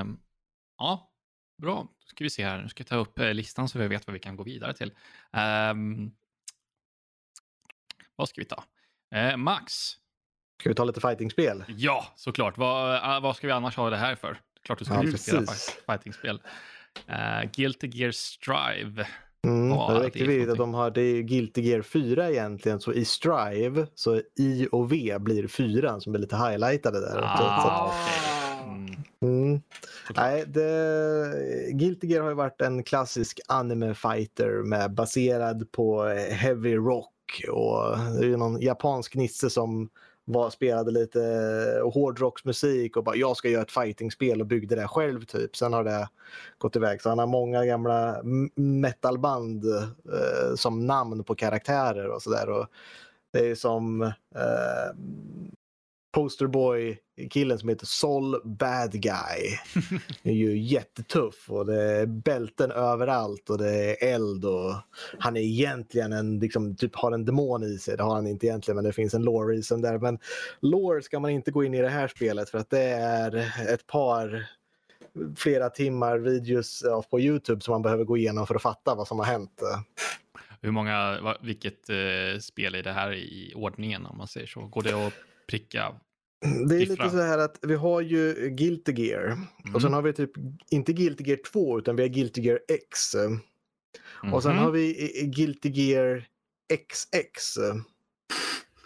Um, ja, bra. Då ska vi se här. Nu ska jag ta upp eh, listan så vi vet vad vi kan gå vidare till. Um, vad ska vi ta? Max. Ska vi ta lite fightingspel? Ja, såklart. Vad, uh, vad ska vi annars ha det här för? Klart du ska Ja, diskutera fightingspel. Uh, Guilty Gear Strive. Mm, det är viktigt att de har, det är Guilty Gear 4 egentligen, så i Strive så I och V blir 4 som är lite highlightade där. Ah, Så- så okej. Mm, Mm. Nej, det, Guilty Gear har ju varit en klassisk anime fighter med baserad på heavy rock och det är ju någon japansk nisse som var, spelade lite eh, hårdrocksmusik och bara jag ska göra ett fightingspel och byggde det själv typ. Sen har det gått iväg. Så han har många gamla metalband eh, som namn på karaktärer och sådär. Det är som eh, posterboy-killen som heter Sol Bad Guy. är ju jättetuff och det är bälten överallt och det är eld och han är egentligen en, liksom, typ har en demon i sig. Det har han inte egentligen men det finns en lore reason där. Men lore ska man inte gå in i det här spelet för att det är ett par flera timmar videos på Youtube som man behöver gå igenom för att fatta vad som har hänt. Hur många, vilket eh, spel är det här i ordningen om man säger så? Går det att pricka? Det är lite så här att vi har ju Guilty Gear och sen Mm. har vi typ inte Guilty Gear 2 utan vi har Guilty Gear X. Och sen Mhm. har vi Guilty Gear XX.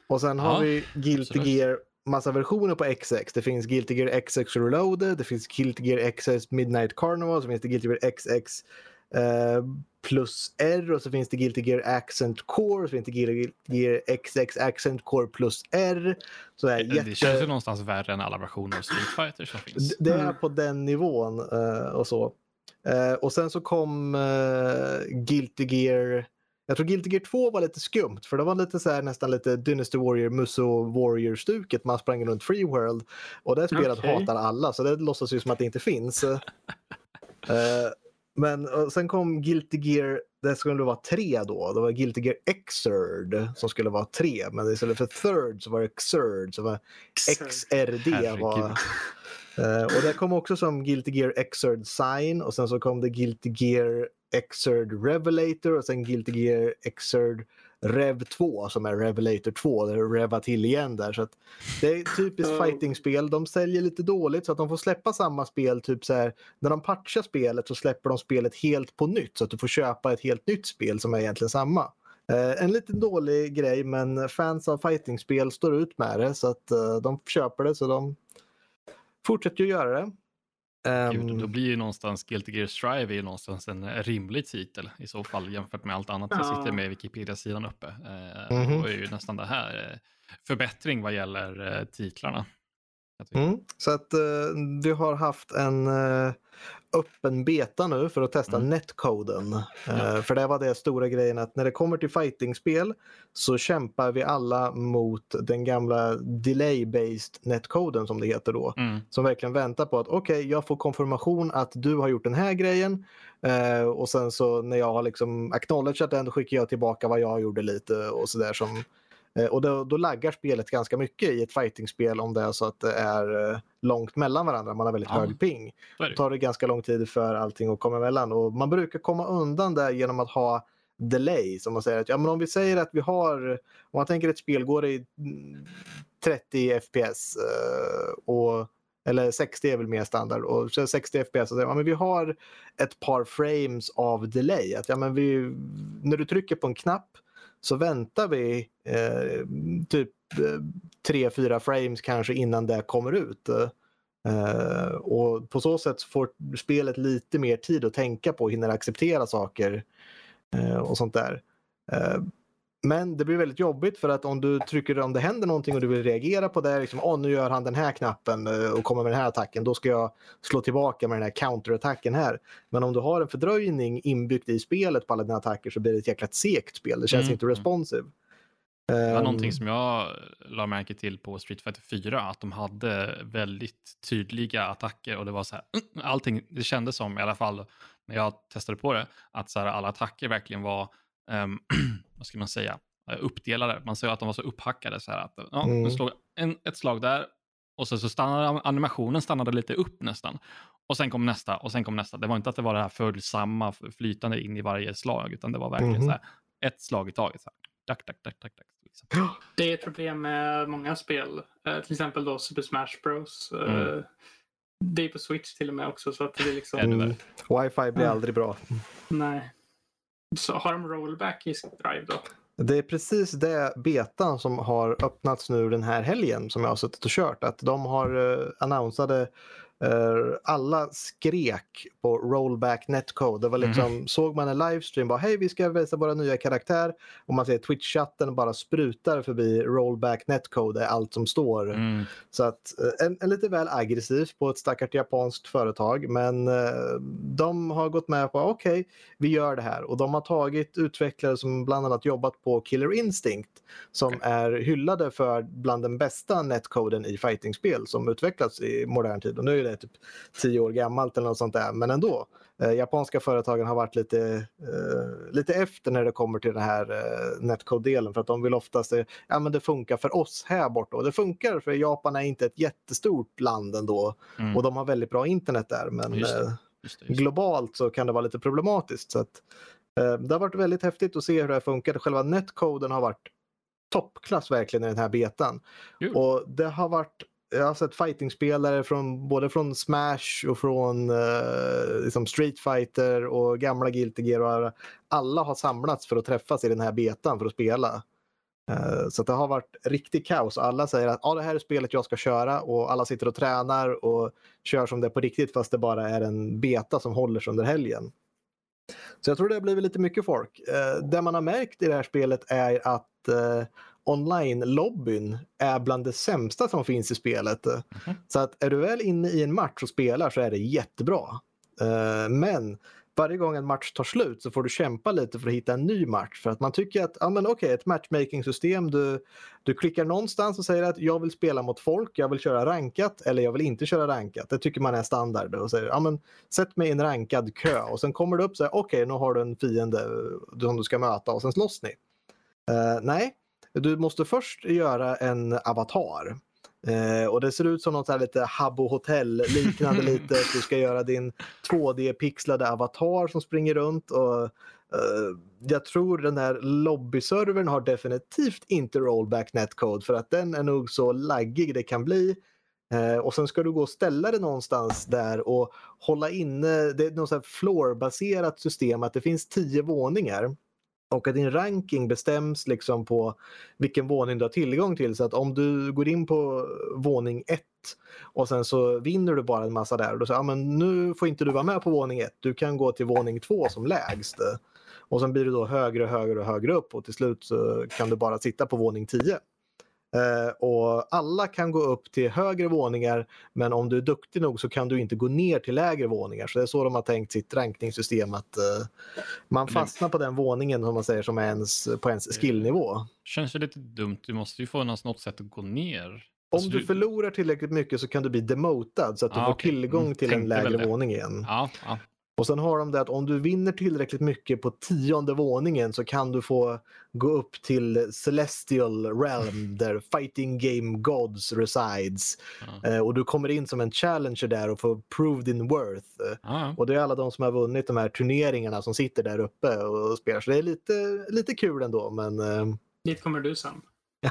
Och sen har Ja, vi Guilty absolut. Gear massa versioner på XX. Det finns Guilty Gear XX Reloaded, det finns Guilty Gear XX Midnight Carnival, så finns det Guilty Gear XX eh, plus R och så finns det Guilty Gear Accent Core, så finns det Guilty Gear XX Accent Core plus R. Så det, är Det, jätte... det känns ju någonstans värre än alla versioner av Street Fighter som finns. Det är Mm. på den nivån eh, och så. Eh, och sen så kom uh, Guilty Gear. Jag tror Guilty Gear 2 var lite skumt för det var lite så här nästan lite Dynasty Warrior, Musso Warrior-stuket. Man sprang runt Free World och det spelet Okej. hatar alla så det låtsas ju som att det inte finns. Eh, men och sen kom Guilty Gear, det skulle vara tre då. Det var Guilty Gear Xrd som skulle vara tre men istället för third så var det Xrd. Så var XRD var... Eh, och det kom också som Guilty Gear Xrd Sign och sen så kom det Guilty Gear Xrd Revelator och sen Guilty Gear Xrd Rev 2 som är Revelator 2. Det revar till igen där. Så att det är typiskt fightingspel. De säljer lite dåligt så att de får släppa samma spel. Typ så här, när de patchar spelet så släpper de spelet helt på nytt så att du får köpa ett helt nytt spel som är egentligen samma. Eh, en lite dålig grej men fans av fightingspel står ut med det så att eh, de köper det så de fortsätter ju göra det. Ehm, Gud, då blir ju någonstans Guilty Gear Strive är ju någonstans en rimlig titel i så fall jämfört med allt annat jag Ja. sitter med Wikipedia-sidan uppe. Eh, Mhm. Då är ju nästan det här eh, förbättring vad gäller eh, titlarna. Mm, så att eh, vi har haft en eh, öppen beta nu för att testa Mm. netcoden. Eh, Ja. För det var det stora grejen att när det kommer till fightingspel så kämpar vi alla mot den gamla delay-based netcoden som det heter då. Mm. Som verkligen väntar på att okej, jag får konfirmation att du har gjort den här grejen. Eh, och sen så när jag har liksom acknowledgat den då skickar jag tillbaka vad jag gjorde lite och sådär som Eh, Och då, då laggar spelet ganska mycket i ett fightingspel om det är så att det är eh, långt mellan varandra. Man har väldigt Ja. hög ping. Då det. tar det ganska lång tid för allting att komma emellan. Och man brukar komma undan där genom att ha delay. Som man säger att ja, men om vi säger att vi har, om man tänker ett spel går i mm, 30 FPS eh, och eller 60 är väl mer standard och så 60 FPS och ja, men vi har ett par frames av delay. Att, ja, men vi, när du trycker på en knapp så väntar vi eh, typ eh, 3-4 frames kanske innan det kommer ut. Eh, och på så sätt får spelet lite mer tid att tänka på, hinner acceptera saker eh, och sånt där. Eh, men det blir väldigt jobbigt för att om du trycker om det händer någonting och du vill reagera på det, liksom, oh, nu gör han den här knappen eh, och kommer med den här attacken, då ska jag slå tillbaka med den här counterattacken här. Men om du har en fördröjning inbyggt i spelet på alla dina attacker så blir det ett jäkla segt spel. Det känns Mm, inte mm. responsive. Det var Ehm, någonting som jag la märke till på Street Fighter 4, att de hade väldigt tydliga attacker och det var så här, allting, det kändes som i alla fall när jag testade på det, att så här, alla attacker verkligen var, ehm, vad ska man säga, eh, uppdelade. Man ser att de var så upphackade så här att ja, Mm. slog en, ett slag där och så, så stannade animationen stannade lite upp nästan. Och sen kom nästa och sen kom nästa. Det var inte att det var det här följsamma flytande in i varje slag utan det var verkligen Mhm. så här ett slag i taget. Så här. Dack, dack, dack, dack, dack, liksom. Det är ett problem med många spel. Eh, till exempel då Super Smash Bros. Eh, Mm. Det är på Switch till och med också. Så att det är liksom... Mm. Wifi blir Mm. aldrig bra. Nej. Så har de rollback i Drive då? Det är precis det betan som har öppnats nu den här helgen som jag har suttit och kört. Att de har uh, annonsade alla skrek på rollback netcode. Det var liksom, såg man en livestream bara hej vi ska visa våra nya karaktär och man ser Twitch-chatten bara sprutar förbi rollback netcode är allt som står. Mm. Så att eh, en, en lite väl aggressivt på ett stackart japanskt företag men eh, de har gått med på okej, vi gör det här och de har tagit utvecklare som bland annat jobbat på Killer Instinct som Okej. är hyllade för bland den bästa netcoden i fightingspel som utvecklats i modern tid och nu är det typ tio år gammalt eller något sånt där men ändå. Eh, japanska företagen har varit lite, eh, lite efter när det kommer till den här eh, netcode-delen för att de vill oftast säga ja men det funkar för oss här borta och det funkar för Japan är inte ett jättestort land ändå Mm. och de har väldigt bra internet där men Just det. eh, Just det, just globalt så kan det vara lite problematiskt. Så att, eh, det har varit väldigt häftigt att se hur det här funkar. Själva netcoden har varit toppklass verkligen i den här betan. Kul. Och det har varit jag har sett fightingspelare från både från Smash och från eh, liksom Street Fighter och gamla Guilty Gear. Och alla har samlats för att träffas i den här betan för att spela. Eh, så att det har varit riktigt kaos. Alla säger att ah, det här är spelet jag ska köra och alla sitter och tränar och kör som det är på riktigt fast det bara är en beta som håller sig under helgen. Så jag tror det har blivit lite mycket folk. Eh, det man har märkt i det här spelet är att eh, online-lobbyn är bland det sämsta som finns i spelet. Mhm. Så att är du väl inne i en match och spelar så är det jättebra. Eh, men varje gång en match tar slut så får du kämpa lite för att hitta en ny match. För att man tycker att, ja men okej, ett matchmaking-system, du, du klickar någonstans och säger att jag vill spela mot folk, jag vill köra rankat eller jag vill inte köra rankat. Det tycker man är standard. Och säger, ja men sätt mig i en rankad kö och sen kommer det upp så här, okej, nu har du en fiende eh, som du ska möta och sen slåss ni. Eh, nej, du måste först göra en avatar. Eh, och det ser ut som något här lite Habbo Hotel liknande lite. Du ska göra din 2D-pixlade avatar som springer runt. Och, eh, jag tror den här lobbyservern har definitivt inte rollback netcode för att den är nog så laggig det kan bli. Eh, och sen ska du gå och ställa det någonstans där och hålla inne, det är något så här floor-baserat system att det finns tio våningar. Och att din ranking bestäms liksom på vilken våning du har tillgång till. Så att om du går in på våning 1 och sen så vinner du bara en massa där. Och då säger ah, men nu får inte du vara med på våning 1. Du kan gå till våning 2 som lägst. Och sen blir du då högre, och högre och högre upp och till slut så kan du bara sitta på våning 10. Eh, och alla kan gå upp till högre våningar men om du är duktig nog så kan du inte gå ner till lägre våningar. Så det är så de har tänkt sitt rankningssystem att eh, man fastnar på den våningen som man säger som är ens, på ens skillnivå. Känns ju lite dumt. Du måste ju få något sätt att gå ner. Om Alltså, du förlorar tillräckligt mycket så kan du bli demotad så att du Ah, får okej. tillgång Mm, till en tänkte väl lägre det. våning igen. Ja, ja. Och sen har de det att om du vinner tillräckligt mycket på tionde våningen så kan du få gå upp till Celestial Realm där Fighting Game Gods resides. ja. Eh, och du kommer in som en challenger där och får prove din worth. Ja. Och det är alla de som har vunnit de här turneringarna som sitter där uppe och spelar. Så det är lite, lite kul ändå men eh, Dit kommer du sen.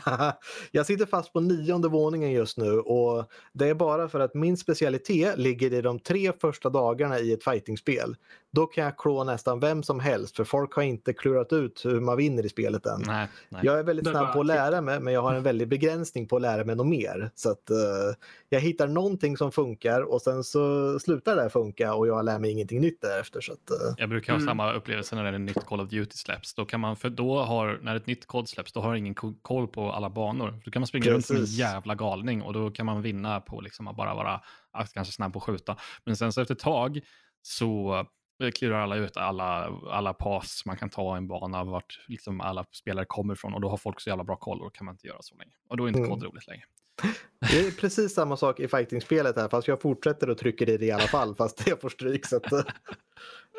jag sitter fast på nionde våningen just nu och det är bara för att min specialitet ligger i de tre första dagarna i ett fightingspel. Då kan jag klå nästan vem som helst för folk har inte klurat ut hur man vinner i spelet än. Nej, nej. Jag är väldigt snabb på att klick. lära mig men jag har en väldig begränsning på att lära mig något mer. Så att eh, jag hittar någonting som funkar och sen så slutar det funka och jag lär mig ingenting nytt därefter. Så att, eh, Jag brukar ha Mm. samma upplevelse när det är ett nytt Call of Duty släpps. Då kan man, för då har, när ett nytt kod släpps, då har ingen ko- koll på alla banor. Då kan man springa runt som en Precis. jävla galning och då kan man vinna på liksom att bara vara kanske snabb på att skjuta. Men sen så efter ett tag så klurar alla ut alla, alla pass man kan ta i en bana, vart liksom alla spelare kommer ifrån och då har folk så jävla bra koll och då kan man inte göra så länge. Och då är inte Mm. kod roligt längre. Det är precis samma sak i fighting-spelet här fast jag fortsätter och trycker i det i alla fall fast jag får stryk. Så att,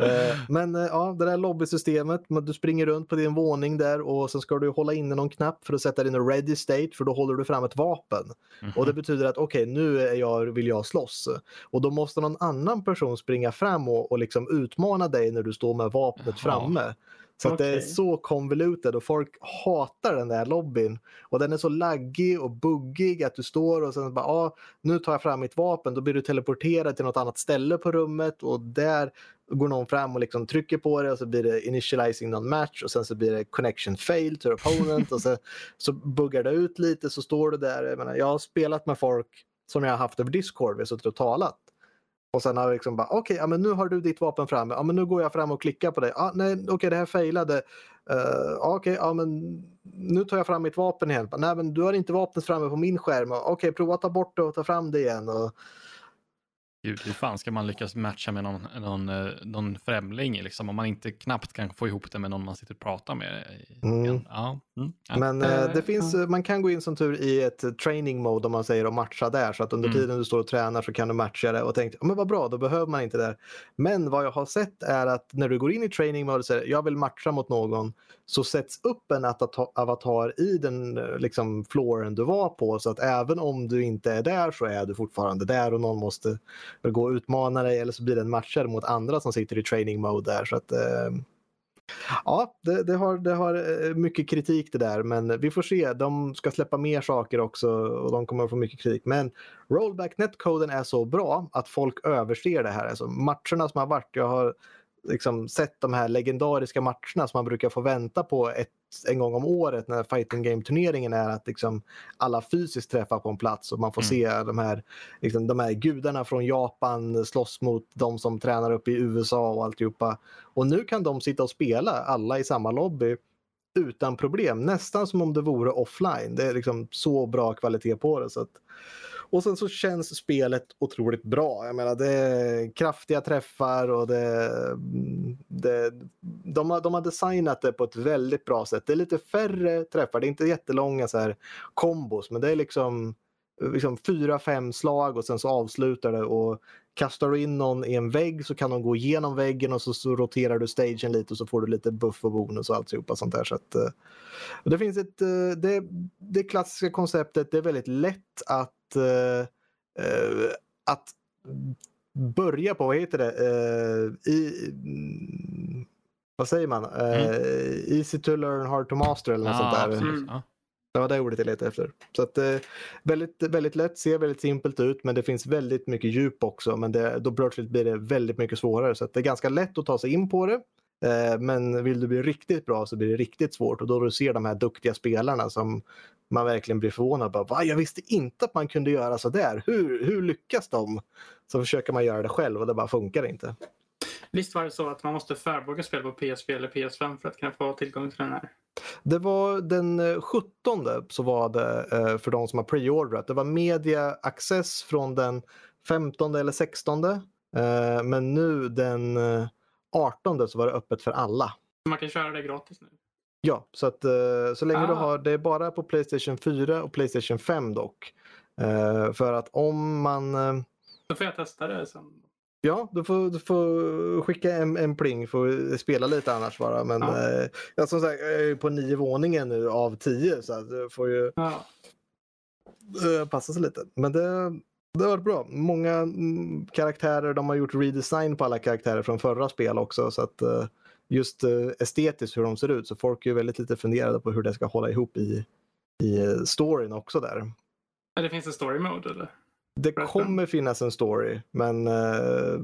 Eh, men eh, ja, det där lobbysystemet, du springer runt på din våning där och sen ska du hålla inne någon knapp för att sätta din ready state för då håller du fram ett vapen. Mm -hmm. Och det betyder att okej, okay, nu är jag, vill jag slåss. Och då måste någon annan person springa fram och, och liksom utmana dig när du står med vapnet Jaha. framme. Så okay. det är så convoluted och folk hatar den där lobbyn. Och den är så laggig och buggig att du står och sen bara, ah, nu tar jag fram mitt vapen. Då blir du teleporterad till något annat ställe på rummet och där går någon fram och liksom trycker på det och så blir det initializing non match och sen så blir det connection fail to opponent och så, så buggar det ut lite så står det där. Jag, menar, jag har spelat med folk som jag har haft över Discord, vi har suttit och talat. Och sen har vi liksom bara, okej, okay, ja, men nu har du ditt vapen framme. Ja, men nu går jag fram och klickar på dig. Ja, nej, okej, okay, det här failade. Uh, okej, okay, ja, men nu tar jag fram mitt vapen igen. Nej, men du har inte vapnet framme på min skärm. Okej, okay, prova att ta bort det och ta fram det igen. Och, Gud, hur fan ska man lyckas matcha med någon, någon, eh, någon främling liksom, om man inte knappt kan få ihop det med någon man sitter och pratar med? Mm. Ja. Mm. Men äh, det finns, man kan gå in som tur i ett training mode om man säger och matcha där så att under mm. tiden du står och tränar så kan du matcha det och tänkt, men vad bra, då behöver man inte det. Men vad jag har sett är att när du går in i training mode och säger jag vill matcha mot någon så sätts upp en avatar i den liksom, flooren du var på så att även om du inte är där så är du fortfarande där och någon måste gå och utmana dig eller så blir det en matcher mot andra som sitter i training mode där. Så att, eh, ja, det, det, har, det har eh, mycket kritik det där men vi får se. De ska släppa mer saker också och de kommer att få mycket kritik. Men rollback netcoden är så bra att folk överser det här. Alltså matcherna som har varit, jag har liksom sett de här legendariska matcherna som man brukar få vänta på ett, en gång om året när fighting game-turneringen är att liksom alla fysiskt träffar på en plats och man får mm. se de här, liksom, de här gudarna från Japan slåss mot de som tränar upp i USA och alltihopa. Och nu kan de sitta och spela alla i samma lobby utan problem, nästan som om det vore offline. Det är liksom så bra kvalitet på det. Så att, och sen så känns spelet otroligt bra. Jag menar det är kraftiga träffar och det, mm, det, de, har, de har designat det på ett väldigt bra sätt. Det är lite färre träffar, det är inte jättelånga så här kombos men det är liksom, liksom fyra, fem slag och sen så avslutar det och kastar du in någon i en vägg så kan de gå igenom väggen och så, så roterar du stagen lite och så får du lite buff och bonus och alltihopa sånt där. Så att, eh, det finns ett, eh, det, det klassiska konceptet, det är väldigt lätt att uh, att börja på, vad heter det, i, vad säger man, mm. easy to learn, hard to master eller något ah, sånt där. Mm. Det var det ordet jag letade efter. Så att, eh, väldigt, väldigt lätt, ser väldigt simpelt ut men det finns väldigt mycket djup också. Men det, då plötsligt blir det väldigt mycket svårare. Så det är ganska lätt att ta sig in på det. Eh, men vill du bli riktigt bra så blir det riktigt svårt. Och då du ser de här duktiga spelarna som man verkligen blir förvånad. Bara, Va? Jag visste inte att man kunde göra så där. Hur, hur lyckas de? Så försöker man göra det själv och det bara funkar inte. Visst var det så att man måste förboka spel på PSP eller PS5 för att kunna få tillgång till den här? Det var den 17 eh, så var det eh, för de som har preordrat. Det var media access från den 15 eller 16. Eh, men nu den 18 så var det öppet för alla. Man kan köra det gratis nu? Ja, så att så länge ah. du har, det är bara på Playstation 4 och Playstation 5 dock. För att om man... Då får jag testa det sen. Ja, du får, du får skicka en, en pling för att spela lite annars bara. Men ja. eh, jag, som sagt, jag är på nio våningen nu av tio så att du får ju ja. eh, passa sig lite. Men det, det har varit bra. Många mm, karaktärer, de har gjort redesign på alla karaktärer från förra spel också. Så att eh, just eh, estetiskt hur de ser ut. Så folk är väldigt lite funderade på hur det ska hålla ihop i, i eh, storyn också där. Men det finns en story mode eller? Det kommer finnas en story, men uh,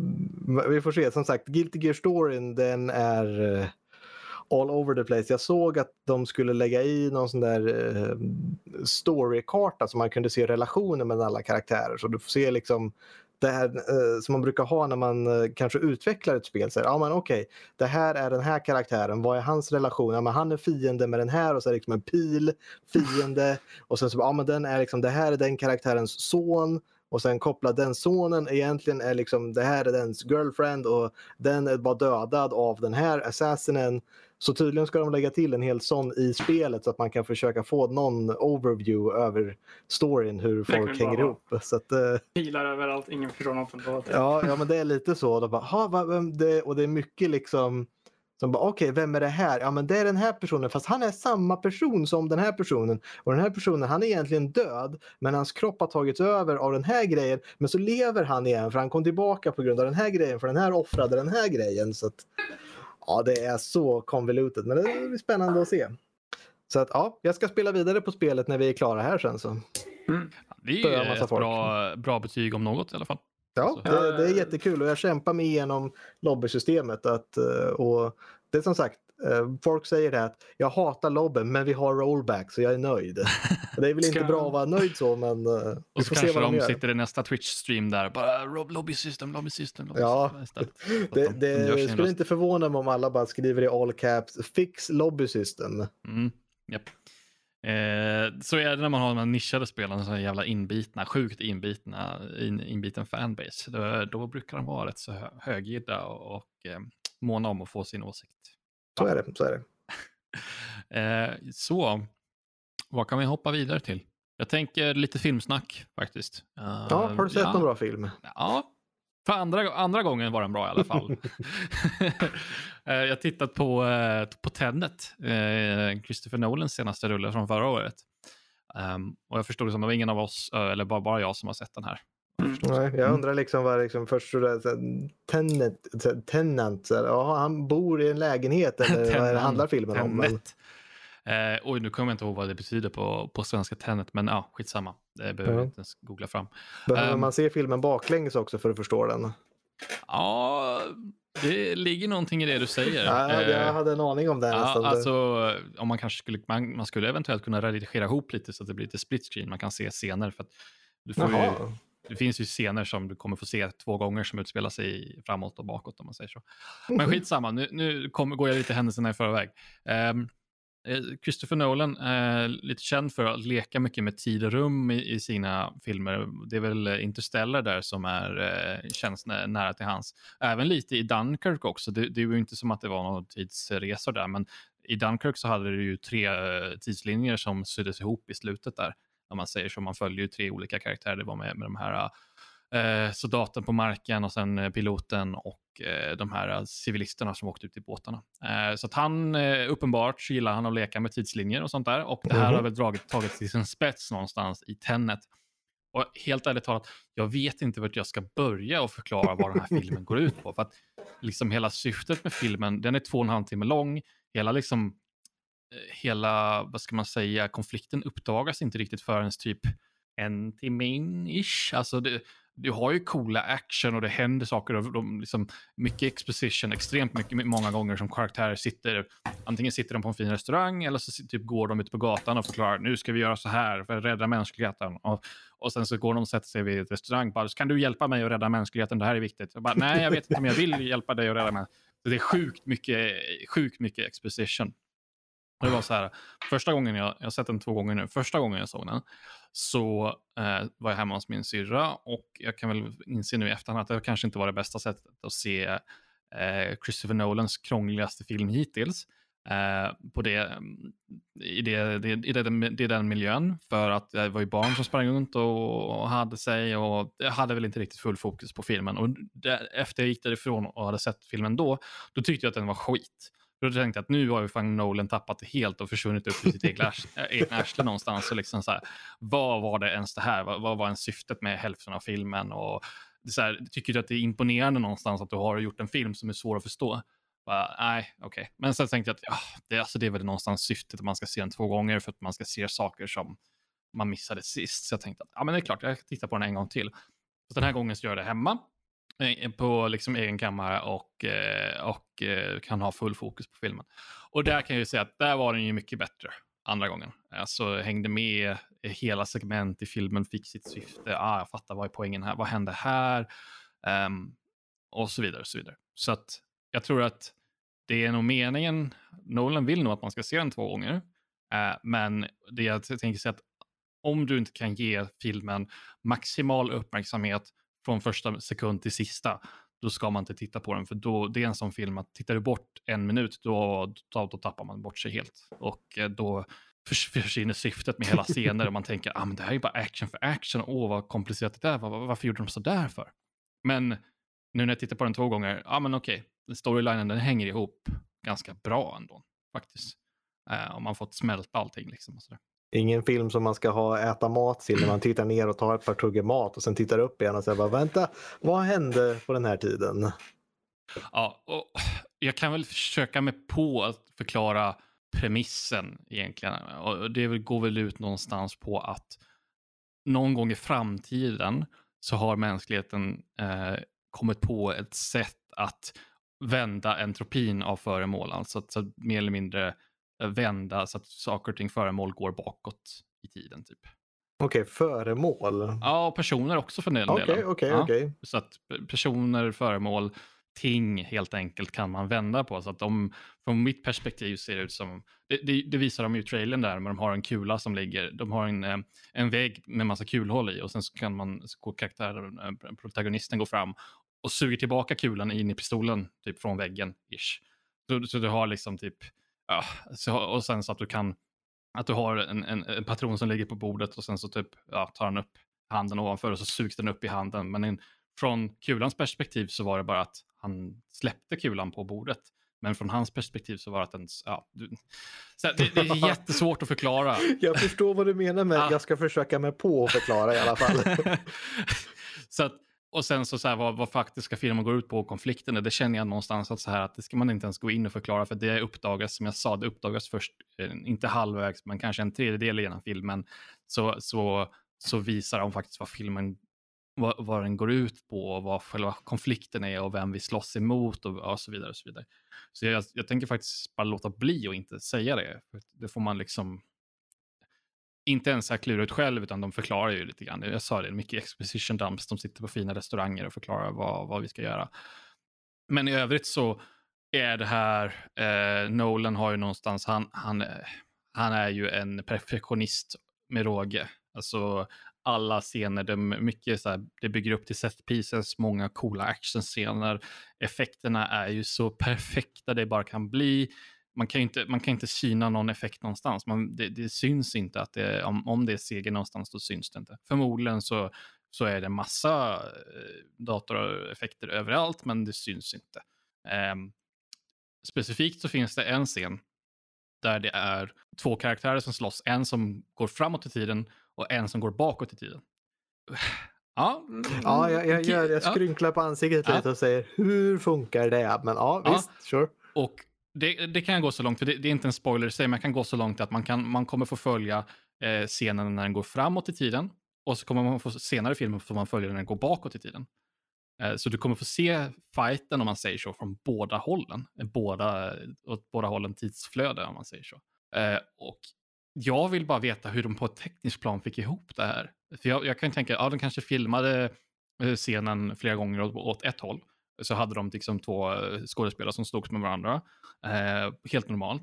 vi får se. Som sagt, Guilty Gear-storyn den är uh, all over the place. Jag såg att de skulle lägga i någon sån där uh, storykarta så man kunde se relationer mellan alla karaktärer. Så du får se liksom det här eh, som man brukar ha när man eh, kanske utvecklar ett spel. Så här, ja, men okej, det här är den här karaktären. Vad är hans relation? Ja, men han är fiende med den här och så är det liksom en pil, fiende. Och sen så, ja men den är liksom, det här är den karaktärens son och sen koppla den sonen egentligen är liksom det här är dens girlfriend och den är bara dödad av den här assassinen. Så tydligen ska de lägga till en hel sån i spelet så att man kan försöka få någon overview över storyn, hur folk hänger ihop. Så att, eh, Pilar överallt, ingen förstår något ändå. Ja, ja, men det är lite så. De bara, "Ha, va, det, och det är mycket liksom som bara, okej, vem är det här? Ja, men det är den här personen, fast han är samma person som den här personen. Och den här personen, han är egentligen död, men hans kropp har tagits över av den här grejen. Men så lever han igen, för han kom tillbaka på grund av den här grejen, för den här offrade den här grejen. Så att, ja, det är så convoluted, men det blir spännande att se. Så att, ja, jag ska spela vidare på spelet när vi är klara här sen. Så. Mm. Det är ett folk. bra, bra betyg om något i alla fall. Ja, det, det är jättekul och jag kämpar mig igenom lobbysystemet. Att, eh, och det är som sagt, folk säger det att jag hatar lobben men vi har rollback så jag är nöjd. Det är väl inte bra att vara nöjd så men eh, vi Och så kanske vad de de sitter i nästa Twitch-stream där bara "Rob- lobby system, lobby system, lobby Ja. system Det, de- det skulle röst. inte förvåna mig om alla bara skriver i all caps fix lobby system. Mm, japp. Eh, så är det när man har de här nischade spelen, så här jävla inbitna, sjukt inbitna, in, inbiten fanbase. Då, då brukar de vara rätt så hö, högljudda och, och eh, måna om att få sin åsikt. Så är det. Så är det. Eh, så, vad kan vi hoppa vidare till? Jag tänker lite filmsnack faktiskt. Eh, Ja, har du sett ja. någon bra film? Ja, för andra, andra gången var den bra i alla fall. Eh, jag tittat på, eh, på Tenet, eh, Christopher Nolans senaste rulle från förra året. Ehm, och jag förstod det som att det var ingen av oss, eh, eller bara, bara jag som har sett den här. Mm. Jag Mm. undrar liksom vad liksom först så där, så här, Tenet, så här, Tenant, så här, ja, han bor i en lägenhet eller vad är det handlar filmen om? Men. Eh, oj, nu kommer jag inte ihåg vad det betyder på, på svenska Tenet, men ja, skitsamma. Det behöver Ja. vi inte ens googla fram. behöver Ehm. man se filmen baklänges också för att förstå den? Ja, det ligger någonting i det du säger. Ja, Eh, jag hade en aning om det. Ja, nästan. alltså, om man, kanske skulle, man, man skulle eventuellt kunna redigera ihop lite så att det blir lite split screen. Man kan se scener. För att du får ju, Jaha. Det finns ju scener som du kommer få se två gånger som utspelar sig framåt och bakåt om man säger så. Men skitsamma, nu, nu kommer, går jag lite händelserna i förväg. Eh, Christopher Nolan är lite känd för att leka mycket med tid och rum i, i sina filmer. Det är väl eh, Interstellar där som är, eh, känns nä, nära till hans. Även lite i Dunkirk också. Det, det är ju inte som att det var någon tidsresor där, men i Dunkirk så hade det ju tre eh, tidslinjer som syddes ihop i slutet där. Om man säger så, man följer ju tre olika karaktärer. Det var med, med de här eh, soldaten på marken och sen eh, piloten och eh, de här eh, civilisterna som åkte ut i båtarna. Eh, så att han, eh, uppenbart så gillar han att leka med tidslinjer och sånt där. Och det här Mhm. har väl dragit, tagit till sin spets någonstans i Tenet. Och helt ärligt talat, jag vet inte vart jag ska börja och förklara vad den här filmen går ut på. För att liksom hela syftet med filmen, den är två och en halv timme lång. Hela liksom, hela, vad ska man säga, konflikten uppdagas inte riktigt förrän typ en timme in-ish. Alltså det, du har ju coola action och det händer saker. Och de, liksom, mycket exposition, extremt mycket, många gånger som karaktärer sitter, antingen sitter de på en fin restaurang eller så typ går de ut på gatan och förklarar nu ska vi göra så här för att rädda mänskligheten. Och, och sen så går de och sätter sig vid ett restaurang. Bara, kan du hjälpa mig att rädda mänskligheten? Det här är viktigt. Jag bara, Nej, jag vet inte om jag vill hjälpa dig att rädda mänskligheten. Så Det är sjukt mycket, sjukt mycket exposition. Och Det var så här, första gången jag, jag har sett den två gånger nu, första gången jag såg den så eh, var jag hemma hos min syrra och jag kan väl inse nu i efterhand att det kanske inte var det bästa sättet att se eh, Christopher Nolans krångligaste film hittills. Eh, på det, i, det, det, i det, i den miljön för att det var ju barn som sprang runt och, och hade sig och jag hade väl inte riktigt full fokus på filmen och där, efter jag gick därifrån och hade sett filmen då, då tyckte jag att den var skit. Då tänkte jag att nu har ju fan Nolan tappat det helt och försvunnit upp i sitt egna arsle eh, någonstans. Och liksom så här, vad var det ens det här? Vad, vad var ens syftet med hälften av filmen? Och det så här, tycker du att det är imponerande någonstans att du har gjort en film som är svår att förstå? Bara, Nej, okej. Okay. Men sen tänkte jag att ja, det, alltså, det är väl någonstans syftet att man ska se den två gånger för att man ska se saker som man missade sist. Så jag tänkte att ja, men det är klart, jag tittar på den en gång till. Så den här gången så gör jag det hemma Eh, på liksom egen kammare och, eh, och eh, kan ha full fokus på filmen. Och där kan jag ju säga att där var den ju mycket bättre andra gången. Alltså hängde med hela segment i filmen, fick sitt syfte. Ah, jag fattar, vad är poängen här? Vad hände här? Um, och så vidare. Och så vidare. Så att jag tror att det är nog meningen. Nolan vill nog att man ska se den två gånger. Uh, men det jag tänker säga att om du inte kan ge filmen maximal uppmärksamhet från första sekund till sista, då ska man inte titta på den. För då, det är en sån film att tittar du bort en minut, då, då, då tappar man bort sig helt. Och eh, då försvinner syftet med hela scener och man tänker ah, men det här är bara action för action. Åh, vad komplicerat det där var. Varför gjorde de så där för? Men nu när jag tittar på den två gånger, ja men okej, storylinen den hänger ihop ganska bra ändå faktiskt. Eh, om man fått smälta allting liksom. Och sådär. Ingen film som man ska ha äta mat till när man tittar ner och tar ett par tuggor mat och sen tittar upp igen och säger bara vänta, vad hände på den här tiden? Ja, och jag kan väl försöka mig på att förklara premissen egentligen. Och det går väl ut någonstans på att någon gång i framtiden så har mänskligheten eh, kommit på ett sätt att vända entropin av föremål, alltså att så mer eller mindre eh, vända så att saker och ting, föremål går bakåt i tiden. typ. Okej, okay, föremål? Ja, och personer också för den okay, delen. Okay, ja. okay. Så att personer, föremål, ting helt enkelt kan man vända på. Så att de, från mitt perspektiv ser det ut som, det, det, det visar de ju i trailern där, men de har en kula som ligger, de har en, eh, en vägg med massa kulhål i och sen så kan man, så karaktären, eh, protagonisten gå fram och suger tillbaka kulan in i pistolen typ från väggen. Ish. Så, så du har liksom typ, ja, så, och sen så att du kan, att du har en, en, en patron som ligger på bordet och sen så typ, ja, tar han upp handen ovanför och så sugs den upp i handen. Men in, från kulans perspektiv så var det bara att han släppte kulan på bordet. Men från hans perspektiv så var det att den... Ja, du, så det, det, är jättesvårt att förklara. Jag förstår vad du menar med ja. jag ska försöka mig på att förklara i alla fall. så att, och sen så, så här, vad, vad faktiska filmen går ut på, och konflikten, det känner jag någonstans att så här att det ska man inte ens gå in och förklara för det uppdagas, som jag sa, det uppdagas först, eh, inte halvvägs, men kanske en tredjedel genom filmen, så, så, så visar de faktiskt vad filmen vad, vad den går ut på, och vad själva konflikten är och vem vi slåss emot och, och så vidare. Och så vidare. Så jag, jag tänker faktiskt bara låta bli och inte säga det. För det får man liksom inte ens klura ut själv, utan de förklarar ju lite grann. Jag sa det, mycket exposition dumps, de sitter på fina restauranger och förklarar vad, vad vi ska göra. Men i övrigt så är det här, eh, Nolan har ju någonstans, han, han, han är ju en perfektionist med råge. Alltså alla scener, det, mycket så här, det bygger upp till set pieces, många coola actionscener. Effekterna är ju så perfekta det bara kan bli. Man kan inte, man kan inte syna någon effekt någonstans. Man, det, det syns inte att det, om, om det är seger någonstans, då syns det inte. Förmodligen så, så är det massa eh, datoreffekter överallt, men det syns inte. Eh, specifikt så finns det en scen där det är två karaktärer som slåss. En som går framåt i tiden och en som går bakåt i tiden. Ja, ja jag, jag, jag, jag skrynklar på ansiktet ja. lite och säger hur funkar det? Men ja, visst, ja. sure. Och det, det, kan gå så långt, för det, det, är inte en spoiler i sig, men jag kan gå så långt att man, kan, man kommer få följa eh, scenen när den går framåt i tiden och så kommer man få senare filmer får man följa när den går bakåt i tiden. Eh, så du kommer få se fighten om man säger så från båda hållen, eh, båda, åt båda hållen tidsflöde om man säger så. Eh, och jag vill bara veta hur de på ett tekniskt plan fick ihop det här. För jag, jag kan tänka, ja de kanske filmade eh, scenen flera gånger åt, åt ett håll. Så hade de liksom två eh, skådespelare som slogs med varandra. Eh, helt normalt.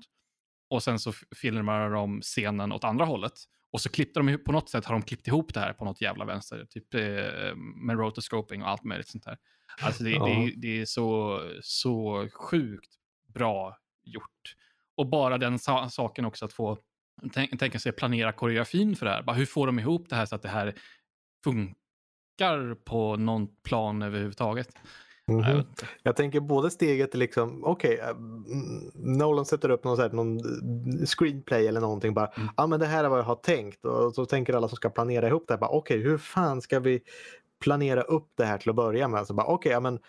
Och sen så filmade de scenen åt andra hållet. Och så klippte de på något sätt har de klippt ihop det här på något jävla vänster. Typ eh, med rotoscoping och allt möjligt sånt här. Alltså det, ja. det, det, är så, så sjukt bra gjort. Och bara den sa saken också att få tänk, tänka sig planera koreografin för det här. Bara, hur får de ihop det här så att det här funkar på någon plan överhuvudtaget? Mm -hmm. Jag tänker både steget till liksom, okej, okay, uh, Nolan sätter upp någon, här, någon screenplay eller någonting bara, ja mm. ah, men det här är vad jag har tänkt och så tänker alla som ska planera ihop det här, okej okay, hur fan ska vi planera upp det här till att börja med. Så bara, okay, ja, men, eh,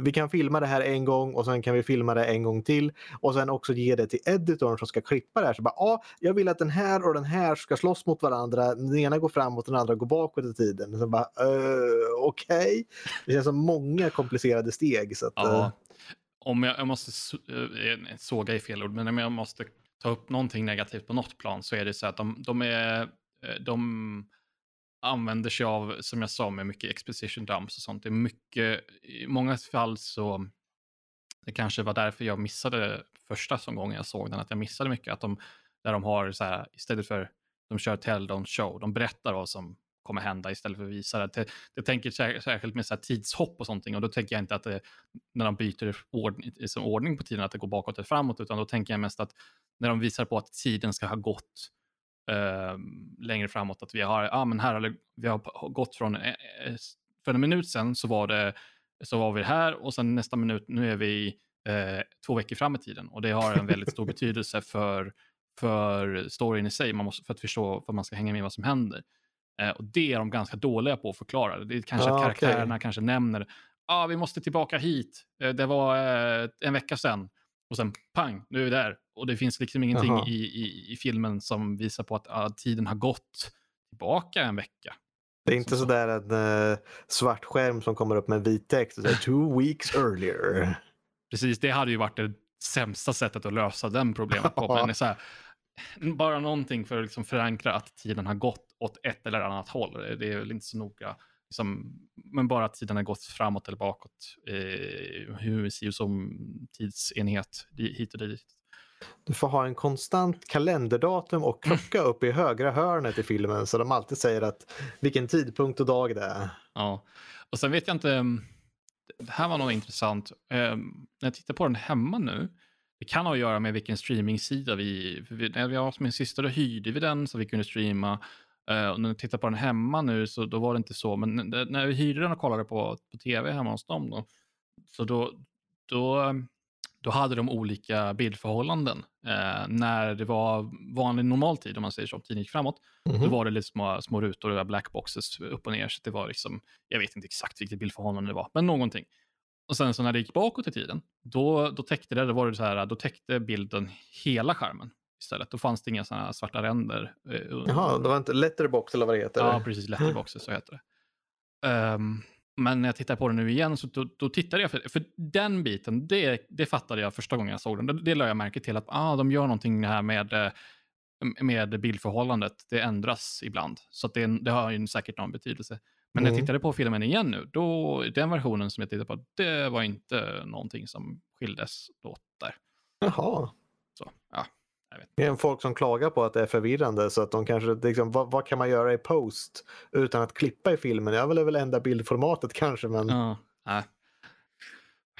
vi kan filma det här en gång och sen kan vi filma det en gång till och sen också ge det till editorn som ska klippa det här. Så bara, ja, jag vill att den här och den här ska slåss mot varandra. Den ena går framåt den andra går bakåt i tiden. Så bara, uh, okej. Okay. Det känns som många komplicerade steg. Så att, ja. uh... Om jag, jag måste såga i fel ord, men om jag måste ta upp någonting negativt på något plan så är det så att de, de är de använder sig av, som jag sa, med mycket exposition dumps och sånt. Det är mycket, i många fall så, det kanske var därför jag missade första som gången jag såg den, att jag missade mycket, att de, där de har så här, istället för de kör tell don't show. De berättar vad som kommer hända istället för att visa det. Jag tänker särskilt med så tidshopp och sånt och då tänker jag inte att det, när de byter ordning, ordning på tiden att det går bakåt eller framåt utan då tänker jag mest att när de visar på att tiden ska ha gått uh, längre framåt att vi har, ah, men här har vi har gått från, eh, eh, för en minut sedan så var det så var vi här och sen nästa minut, nu är vi uh, två veckor fram i tiden och det har en väldigt stor betydelse för för storyn i sig, man måste, för att förstå för att man ska hänga med vad som händer. Eh, och det är de ganska dåliga på att förklara. Det är kanske ah, att karaktärerna okay. kanske nämner, ah, vi måste tillbaka hit, eh, det var eh, en vecka sedan. Och sen pang, nu är vi där. Och det finns liksom ingenting i, i, i, filmen som visar på att ah, tiden har gått tillbaka en vecka. Det är inte så, där en uh, svart skärm som kommer upp med vit text och säger two weeks earlier. Precis, det hade ju varit det sämsta sättet att lösa den problemet på. Men så här, bara någonting för att liksom förankra att tiden har gått åt ett eller annat håll. Det är väl inte så noga. Liksom, men bara att tiden har gått framåt eller bakåt. Eh, hur ser som tidsenhet hit och dit. Du får ha en konstant kalenderdatum och klocka upp i högra hörnet i filmen så de alltid säger att vilken tidpunkt och dag det är. Ja, och sen vet jag inte. Det här var nog intressant. Eh, när jag tittar på den hemma nu det kan ha att göra med vilken streamingsida vi... När vi var min syster hyrde vi den så vi kunde streama. Uh, och när jag tittar på den hemma nu så då var det inte så. Men när vi hyrde den och kollade på, på tv hemma hos dem då. Så då, då, då hade de olika bildförhållanden. Uh, när det var vanlig normal tid om man säger så, tiden gick framåt. Mm -hmm. Då var det lite små, små rutor och blackboxes upp och ner. Så det var liksom, jag vet inte exakt vilket bildförhållande det var, men någonting. Och sen så när det gick bakåt i tiden, då, då täckte det, då var det så här, då täckte bilden hela skärmen istället. Då fanns det inga sådana svarta ränder. Eh, Jaha, det var inte letterbox eller vad det heter? Ja, precis, letterbox, så heter det. Um, men när jag tittar på det nu igen så då, då tittade jag, för, för den biten, det, det fattade jag första gången jag såg den. Det, det lade jag märke till att ah, de gör någonting här med, eh, med bildförhållandet. Det ändras ibland, så det, det har ju säkert någon betydelse. Men när jag mm. tittade på filmen igen nu, då, den versionen som jag tittade på, det var inte någonting som skildes åt där. Jaha. Så, ja. Det är folk som klagar på att det är förvirrande så att de kanske, liksom, vad, vad, kan man göra i post utan att klippa i filmen? Jag vill väl ändra bildformatet kanske men... Ja, nej.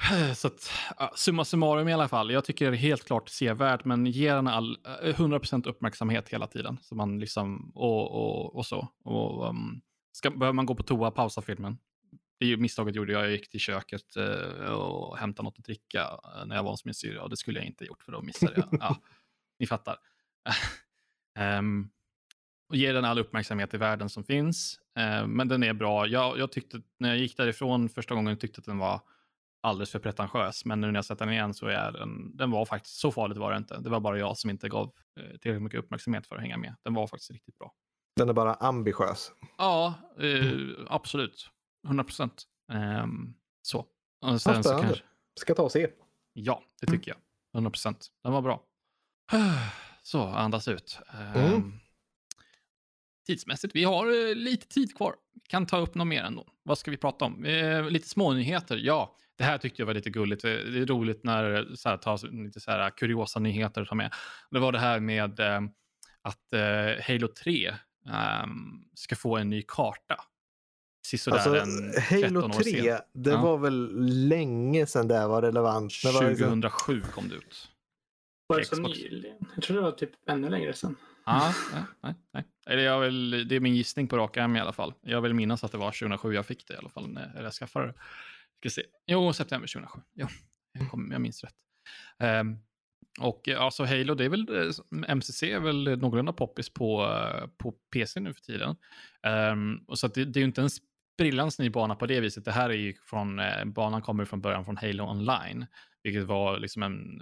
Så att, summa summarum i alla fall. Jag tycker det är helt klart sevärt, men ge den all, 100% uppmärksamhet hela tiden. Så man liksom, och, och, och så. Och, um, Ska, behöver man gå på toa, pausa filmen. Det misstaget gjorde jag. Jag gick till köket eh, och hämtade något att dricka eh, när jag var hos min syrra. Det skulle jag inte gjort för då missade jag. ja, ni fattar. um, och ge den all uppmärksamhet i världen som finns. Uh, men den är bra. Jag, jag, tyckte, när jag gick därifrån första gången tyckte att den var alldeles för pretentiös. Men nu när jag sett den igen så är den, den var faktiskt, så farligt var det inte. Det var bara jag som inte gav eh, tillräckligt mycket uppmärksamhet för att hänga med. Den var faktiskt riktigt bra. Den är bara ambitiös. Ja, eh, mm. absolut. 100 procent. Eh, så. Och sen ja, så kanske... Ska ta och se. Ja, det tycker mm. jag. 100 procent. Den var bra. Så, andas ut. Eh, mm. Tidsmässigt, vi har eh, lite tid kvar. Vi kan ta upp något mer ändå. Vad ska vi prata om? Eh, lite smånyheter. Ja, det här tyckte jag var lite gulligt. Det är roligt när så här, tas lite så här kuriosa nyheter ta med. Det var det här med eh, att eh, Halo 3 um, ska få en ny karta. Alltså, en Halo 3, det ja. var väl länge sedan det var relevant. Det var 2007 liksom... kom det ut. Var det så nyligen? Jag tror det var typ ännu längre sedan. Ah, nej, nej, nej. Eller jag vill, det är min gissning på rak arm i alla fall. Jag vill minnas att det var 2007 jag fick det i alla fall när jag skaffade det. Ska se. Jo, september 2007. Ja, jag, kom, jag minns rätt. Um, och alltså Halo, det är väl, eh, MCC är väl någorlunda poppis på, eh, på PC nu för tiden. Um, och så det, det, är ju inte en sprillans ny bana på det viset. Det här är ju från, banan kommer från början från Halo Online, vilket var liksom en,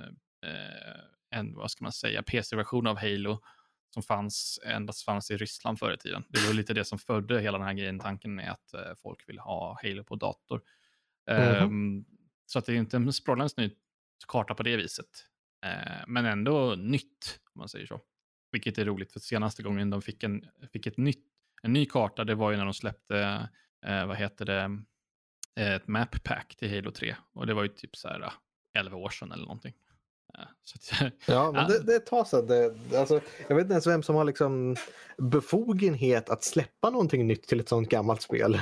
en vad ska man säga, PC-version av Halo som fanns, endast fanns i Ryssland förr i tiden. Det var lite det som födde hela den här grejen, tanken med att eh, folk vill ha Halo på dator. Mm. Um, så att det är inte en sprillans ny karta på det viset. Eh, men ändå nytt, om man säger så. Vilket är roligt, för senaste gången de fick en, fick ett nytt, en ny karta, det var ju när de släppte, eh, vad heter det, ett map pack till Halo 3. Och det var ju typ så här 11 år sedan eller någonting. Att, Ja, men det, det är ett tag sedan. Det, alltså, jag vet inte ens vem som har liksom befogenhet att släppa någonting nytt till ett sånt gammalt spel.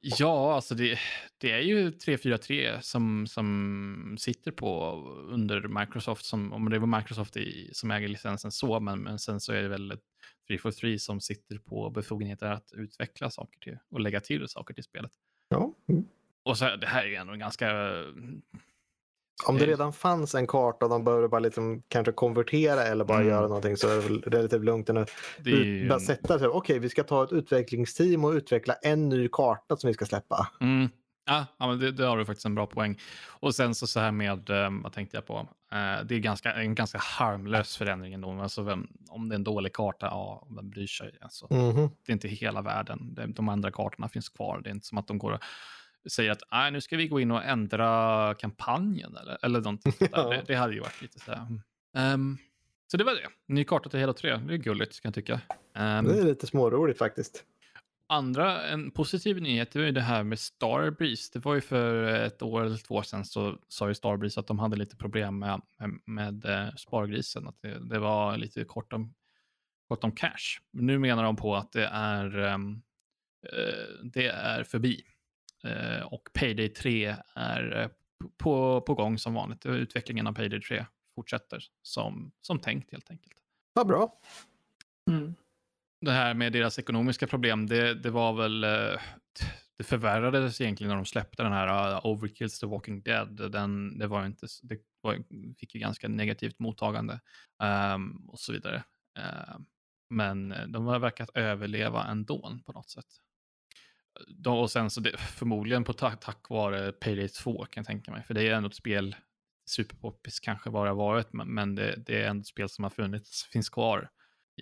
Ja, alltså det, det är ju 343 som, som sitter på under Microsoft, som, om det var Microsoft i, som äger licensen så, men, men sen så är det väl 343 som sitter på befogenheter att utveckla saker till och lägga till saker till spelet. Ja. mm. Och så det här är ju ändå en ganska... Om det Eh. redan fanns en karta och de behövde bara liksom kanske konvertera eller bara Mm. göra någonting så är det relativt lugnt. än att ju, Bara sätta sig. Okej, vi ska ta ett utvecklingsteam och utveckla en ny karta som vi ska släppa. Mm. Ja, ja men det, det har du faktiskt en bra poäng. Och sen så, så här med, um, vad tänkte jag på? Eh, det är ganska, en ganska harmlös förändring ändå. Alltså vem, om det är en dålig karta, ja, vem bryr sig? Alltså, Mhm. Det är inte hela världen. De andra kartorna finns kvar. Det är inte som att de går säger att Nej, nu ska vi gå in och ändra kampanjen eller, eller någonting sånt. Ja. det, det hade ju varit lite så här. Ehm, så det var det. Ny karta till Halo 3. Det är gulligt kan jag tycka. Ehm, Det är lite småroligt faktiskt. Andra, en positiv nyhet, det var ju det här med Starbreeze. Det var ju för ett år eller två sedan så sa ju Starbreeze att de hade lite problem med, med, med eh, spargrisen. Att det, det var lite kort om, kort om cash. Nu menar de på att det är, eh, det är förbi. Eh, och Payday 3 är eh, på, på gång som vanligt. Utvecklingen av Payday 3 fortsätter som, som tänkt helt enkelt Vad bra. Mm. det här med deras ekonomiska problem, det, det var väl... eh, Det förvärrades egentligen när de släppte den här uh, Overkills the Walking Dead. Den, det var inte, det var, fick ju ganska negativt mottagande ehm, och så vidare. Ehm, men eh, de har verkat överleva ändå på något sätt. De, och sen så det, förmodligen på tack, tack vare Payday 2 kan jag tänka mig. För det är ändå ett spel, superpoppis kanske det har varit, men, men det, det är ändå ett spel som har funnits, finns kvar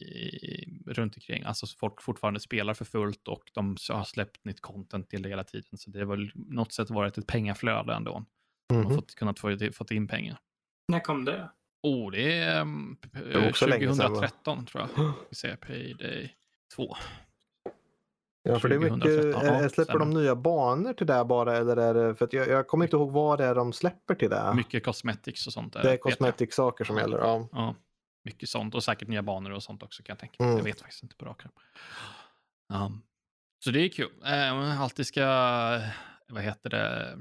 i, runt omkring. Alltså folk fortfarande spelar för fullt och de har släppt nytt content till det hela tiden. Så det har väl något sätt varit ett pengaflöde ändå. De har Mhm. fått, kunnat få, fått in pengar. När kom det? Oh, det är um, länge sedan, va? 2013 tror jag. Vi säger Payday 2. Ja, för det är mycket, 2013, ja, eh, släpper de nya banor till det bara? Eller är det, för jag, jag kommer inte ihåg vad det är de släpper till det. Mycket cosmetics och sånt. där, det är cosmetic-saker som gäller. Ja. Ja, mycket sånt och säkert nya banor och sånt också kan jag tänka mig. Mm. Jag vet faktiskt inte på rak. Um, så det är kul. Eh, man alltid ska, vad heter det,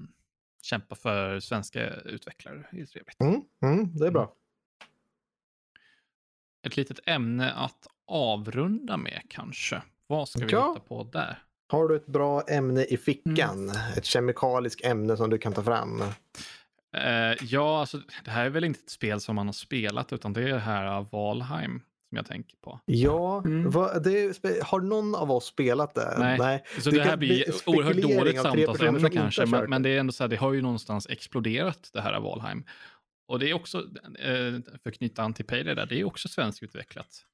kämpa för svenska utvecklare. Det är trevligt. Mm, mm, det är bra. Ett litet ämne att avrunda med kanske. Vad ska vi Ja. hitta på där? Har du ett bra ämne i fickan? Ett kemikaliskt ämne som du kan ta fram? Eh, ja, alltså, det här är väl inte ett spel som man har spelat, utan det är det här av Valheim som jag tänker på. Ja, Mm. vad, det har någon av oss spelat det? Nej. Så Det det, här blir oerhört dåligt samtalsämne kanske, men, men det. är ändå så här, det har ju någonstans exploderat det här av Valheim. Och det är också, eh, för att knyta an till Payday där, det är också svenskutvecklat.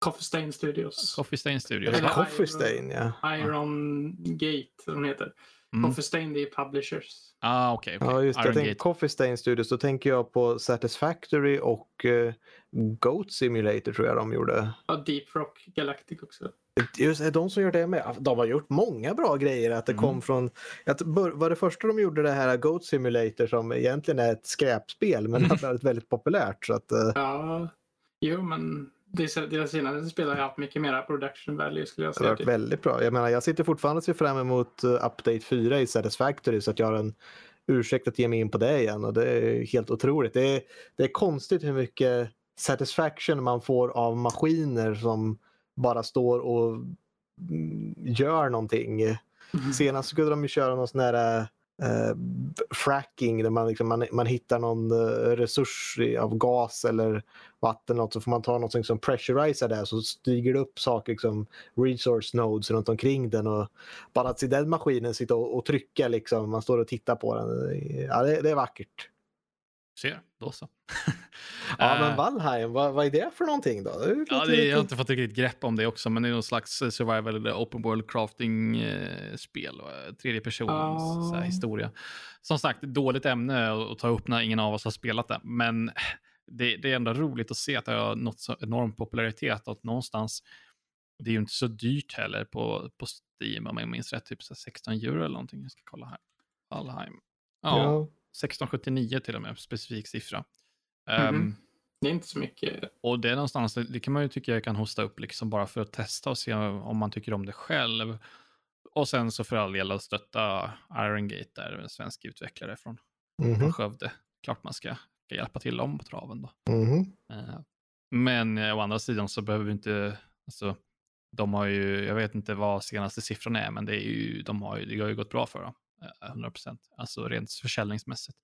Coffee Stain Studios. Coffee Stain Studios. Eller Coffee Iron- Stain, ja. Iron Gate, som de heter. Mm. Coffee Stain, det är publishers. Ah, okej. okej. Ja, just det. Jag tänker. Coffee Stain Studios, då tänker jag på Satisfactory och eh, Goat Simulator tror jag de gjorde. Och Deep Rock Galactic också. Just är de som gör det med. De har gjort många bra grejer. Att det Mm. kom från, tror- var det första de gjorde det här Goat Simulator som egentligen är ett skräpspel men har blivit väldigt populärt. Så att, eh, Ja, jo men det- deras senaste spel har haft mycket mera production value skulle jag det har säga. varit väldigt bra. Jag menar, jag sitter fortfarande och ser fram emot eh, Update 4 i Satisfactory så att jag har en ursäkt att ge mig in på det igen och det är helt otroligt. Det är, det är konstigt hur mycket satisfaction man får av maskiner som bara står och mm, gör någonting. Mm. Senast skulle de ju köra någon sån här eh, fracking där man, liksom, man, man hittar någon eh, resurs av gas eller vatten något, så får man ta något som pressuriserar det så stiger det upp saker som resource nodes runt omkring den och bara att se den maskinen sitta och, och trycka liksom, man står och tittar på den. Ja, det, det är vackert. Ser, då så. Ja, Eh, men Valheim, vad, vad är det för någonting då? Det Ja, det, jag har inte fått riktigt grepp om det också, men det är någon slags eh, survival eller open world crafting-spel. Tredje persons så här, historia. Som sagt, dåligt ämne att ta upp när ingen av oss har spelat det, men det, det är ändå roligt att se att det har nått så enorm popularitet och att någonstans, det är ju inte så dyrt heller på, på Steam om jag minns rätt, typ så här 16 euro eller någonting. Jag ska kolla här. Valheim. Ja, Ja. 1679 till och med, specifik siffra. Mhm. Um, Det är inte så mycket. och det är någonstans, det kan man ju tycka jag kan hosta upp liksom bara för att testa och se om man tycker om det själv. Och sen så för all del att stötta Iron Gate där, en svensk utvecklare från, från Mhm. Skövde. Klart man ska, ska hjälpa till om på traven då. Mhm. Eh, Men eh, å andra sidan så behöver vi inte, alltså, de har ju, jag vet inte vad senaste siffran är, men det, är ju, de har ju, det har ju gått bra för dem. Eh, 100%. Alltså rent försäljningsmässigt.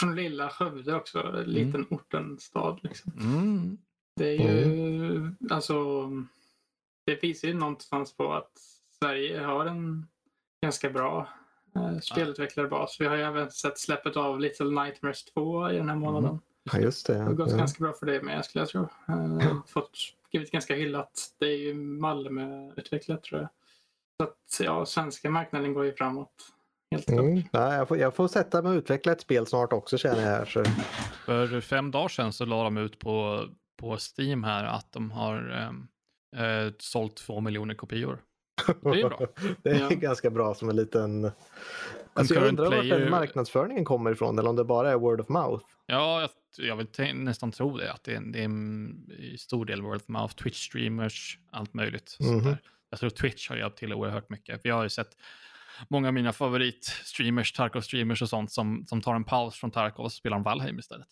Från lilla Skövde också, en liten orten stad. Liksom. Mm. Det är ju, alltså, det visar ju någonstans på att Sverige har en ganska bra eh, spelutvecklarbas. Vi har ju även sett släppet av Little Nightmares 2 i den här månaden. Ja, just det. Det har gått Ja. ganska bra för det med skulle jag tro. Eh, fått blivit ganska hyllat. Det är ju Malmö-utvecklat tror jag. Så att ja, svenska marknaden går ju framåt. Helt klart. Mm. Ja, jag, får, jag får sätta mig och utveckla ett spel snart också känner jag. Här, så. För fem dagar sedan så la de ut på, på Steam här att de har ehm, eh, sålt två miljoner kopior. Det är bra. det är Ja. ganska bra som en liten... Alltså jag undrar vart player- den marknadsföringen kommer ifrån eller om det bara är word of mouth. Ja, jag, jag vill nästan tro det. Att det är, det är en i stor del word of mouth, Twitch-streamers, allt möjligt. Mhm. där. Jag tror Twitch har hjälpt till oerhört mycket. Vi har ju sett många av mina favorit-streamers, Tarkov-streamers och sånt som, som tar en paus från Tarkov och spelar de Valheim istället.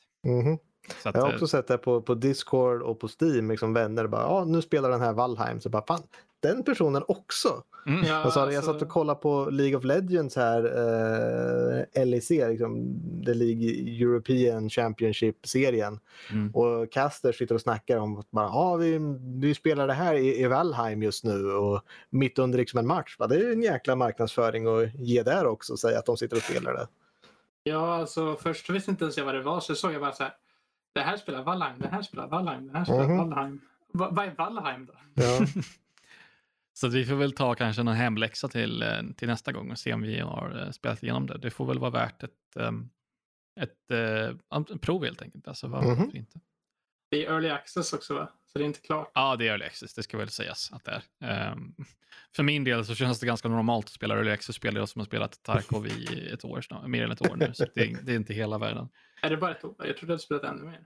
Så att, Jag har eh, också sett det på, på Discord och på Steam, liksom vänner bara ja nu spelar den här Valheim. Så bara fan, den personen också. mm, Ja, Och så hade jag alltså- satt och kollade på League of Legends här, eh, LEC, liksom, The League European Championship-serien. mm. Och Caster sitter och snackar om att bara, ah, vi, vi spelar det här i, i Valheim just nu och mitt under liksom en match. Va? Det är en jäkla marknadsföring att ge där också och säga att de sitter och spelar det. Ja, alltså först visste inte ens jag vad det var, så såg jag bara så här. Det här spelar Valheim, det här spelar Valheim, det här spelar Mhm. Valheim. Va, vad är Valheim då? Ja. Så att vi får väl ta kanske någon hemläxa till, eh, till nästa gång och se om vi har eh, spelat igenom det. Det får väl vara värt ett, ehm, ett eh, en prov helt enkelt. Alltså, varför Mhm. inte? Det är early access också va? Så det är inte klart. Ja, det är early access, det ska väl sägas att det är. Ehm, för min del så känns det ganska normalt att spela early access-spel. Jag som har spelat Tarkov i ett år snart, mer än ett år nu. Så det, är- det är inte hela världen. Är det bara ett år? Jag trodde du hade spelat ännu mer.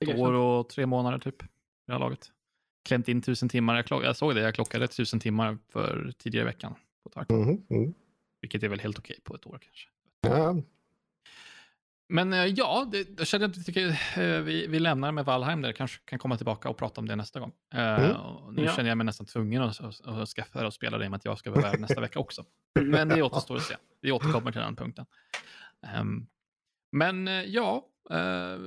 Det Ett år och tre månader typ, i det här laget. Klämt in tusen timmar. Jag, klock, jag såg det, jag klockade tusen timmar för tidigare i veckan på Tarkov. Mhm, mm. Vilket är väl helt okej på ett år kanske. ja. Men eh, ja, det, jag känner att jag tycker, eh, vi, vi lämnar med Valheim där. Kanske kan komma tillbaka och prata om det nästa gång. Eh, Mm. nu Ja. känner jag mig nästan tvungen att, att, att skaffa och spela det i och med att jag ska vara värd nästa vecka också. Men det återstår att se. Vi återkommer till den punkten. Ehm, men ja, uh,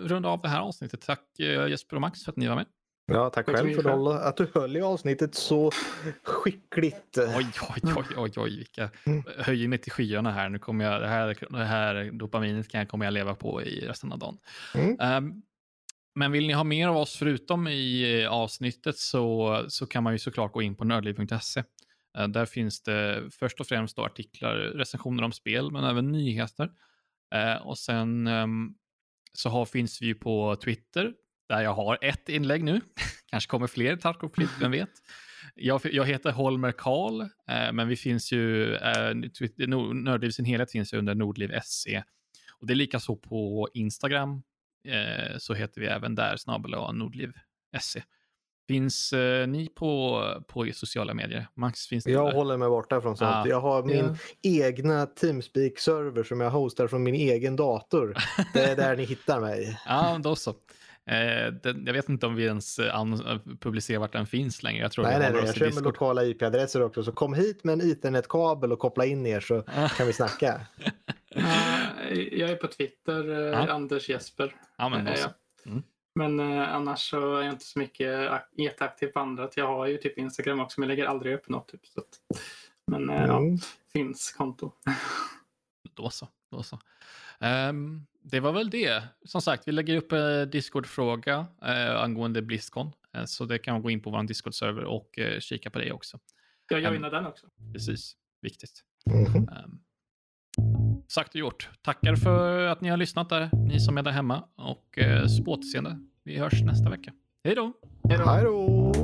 runda av det här avsnittet. Tack eh, Jesper och Max för att ni var med. Ja, tack Tack själv för själv. att du höll i avsnittet så skickligt. Oj, oj, oj, oj, oj, vilka Mm. höjer mig till skyarna här. Nu kommer jag, det här, det här dopaminet kan jag, kommer jag leva på i resten av dagen. Mm. Ehm, men vill ni ha mer av oss förutom i eh, avsnittet så, så kan man ju såklart gå in på nördliv.se. Eh, där finns det först och främst då artiklar, recensioner om spel, men även nyheter. Eh, och sen ehm, så har, finns vi ju på Twitter, där jag har ett inlägg nu. Kanske kommer fler Tarkov-klipp, vem vet. Jag, jag heter Holmer Karl, eh, men vi finns ju, eh, Nördliv i sin helhet finns ju under Nordliv SE. Och det är lika så på Instagram, eh, så heter vi även där, snabel Nordliv SE. Finns eh, ni på, på sociala medier? Max, finns det Jag där? håller mig borta från sånt. Ah. Jag har min Ja. egna Teamspeak-server som jag hostar från min egen dator. Det är där ni hittar mig. Ja, då så. Eh, den, jag vet inte om vi ens eh, an, publicerar vart den finns längre. Jag tror Nej, vi nej, nej. Jag kör med lokala IP-adresser också. Så kom hit med en ethernet-kabel och koppla in er så kan vi snacka. Eh, jag är på Twitter, eh. Anders Jesper. Ja, men Eh. Mm. Men eh, annars så är jag inte så mycket ak- jätteaktiv på andra. Jag har ju typ Instagram också men jag lägger aldrig upp något. Typ, så att, men eh, ja, Mm. finns konto. Då så. Då så. Ehm, det var väl det. Som sagt, vi lägger upp en Discord-fråga eh, angående Blizzcon. Eh, så det kan man gå in på vår Discord-server och eh, kika på det också. Jag joinar den också. Precis, viktigt. Mhm. Ehm, sagt och gjort. Tackar för att ni har lyssnat där, ni som är där hemma. Och eh, så på återseende. Vi hörs nästa vecka. Hej då! Hej då!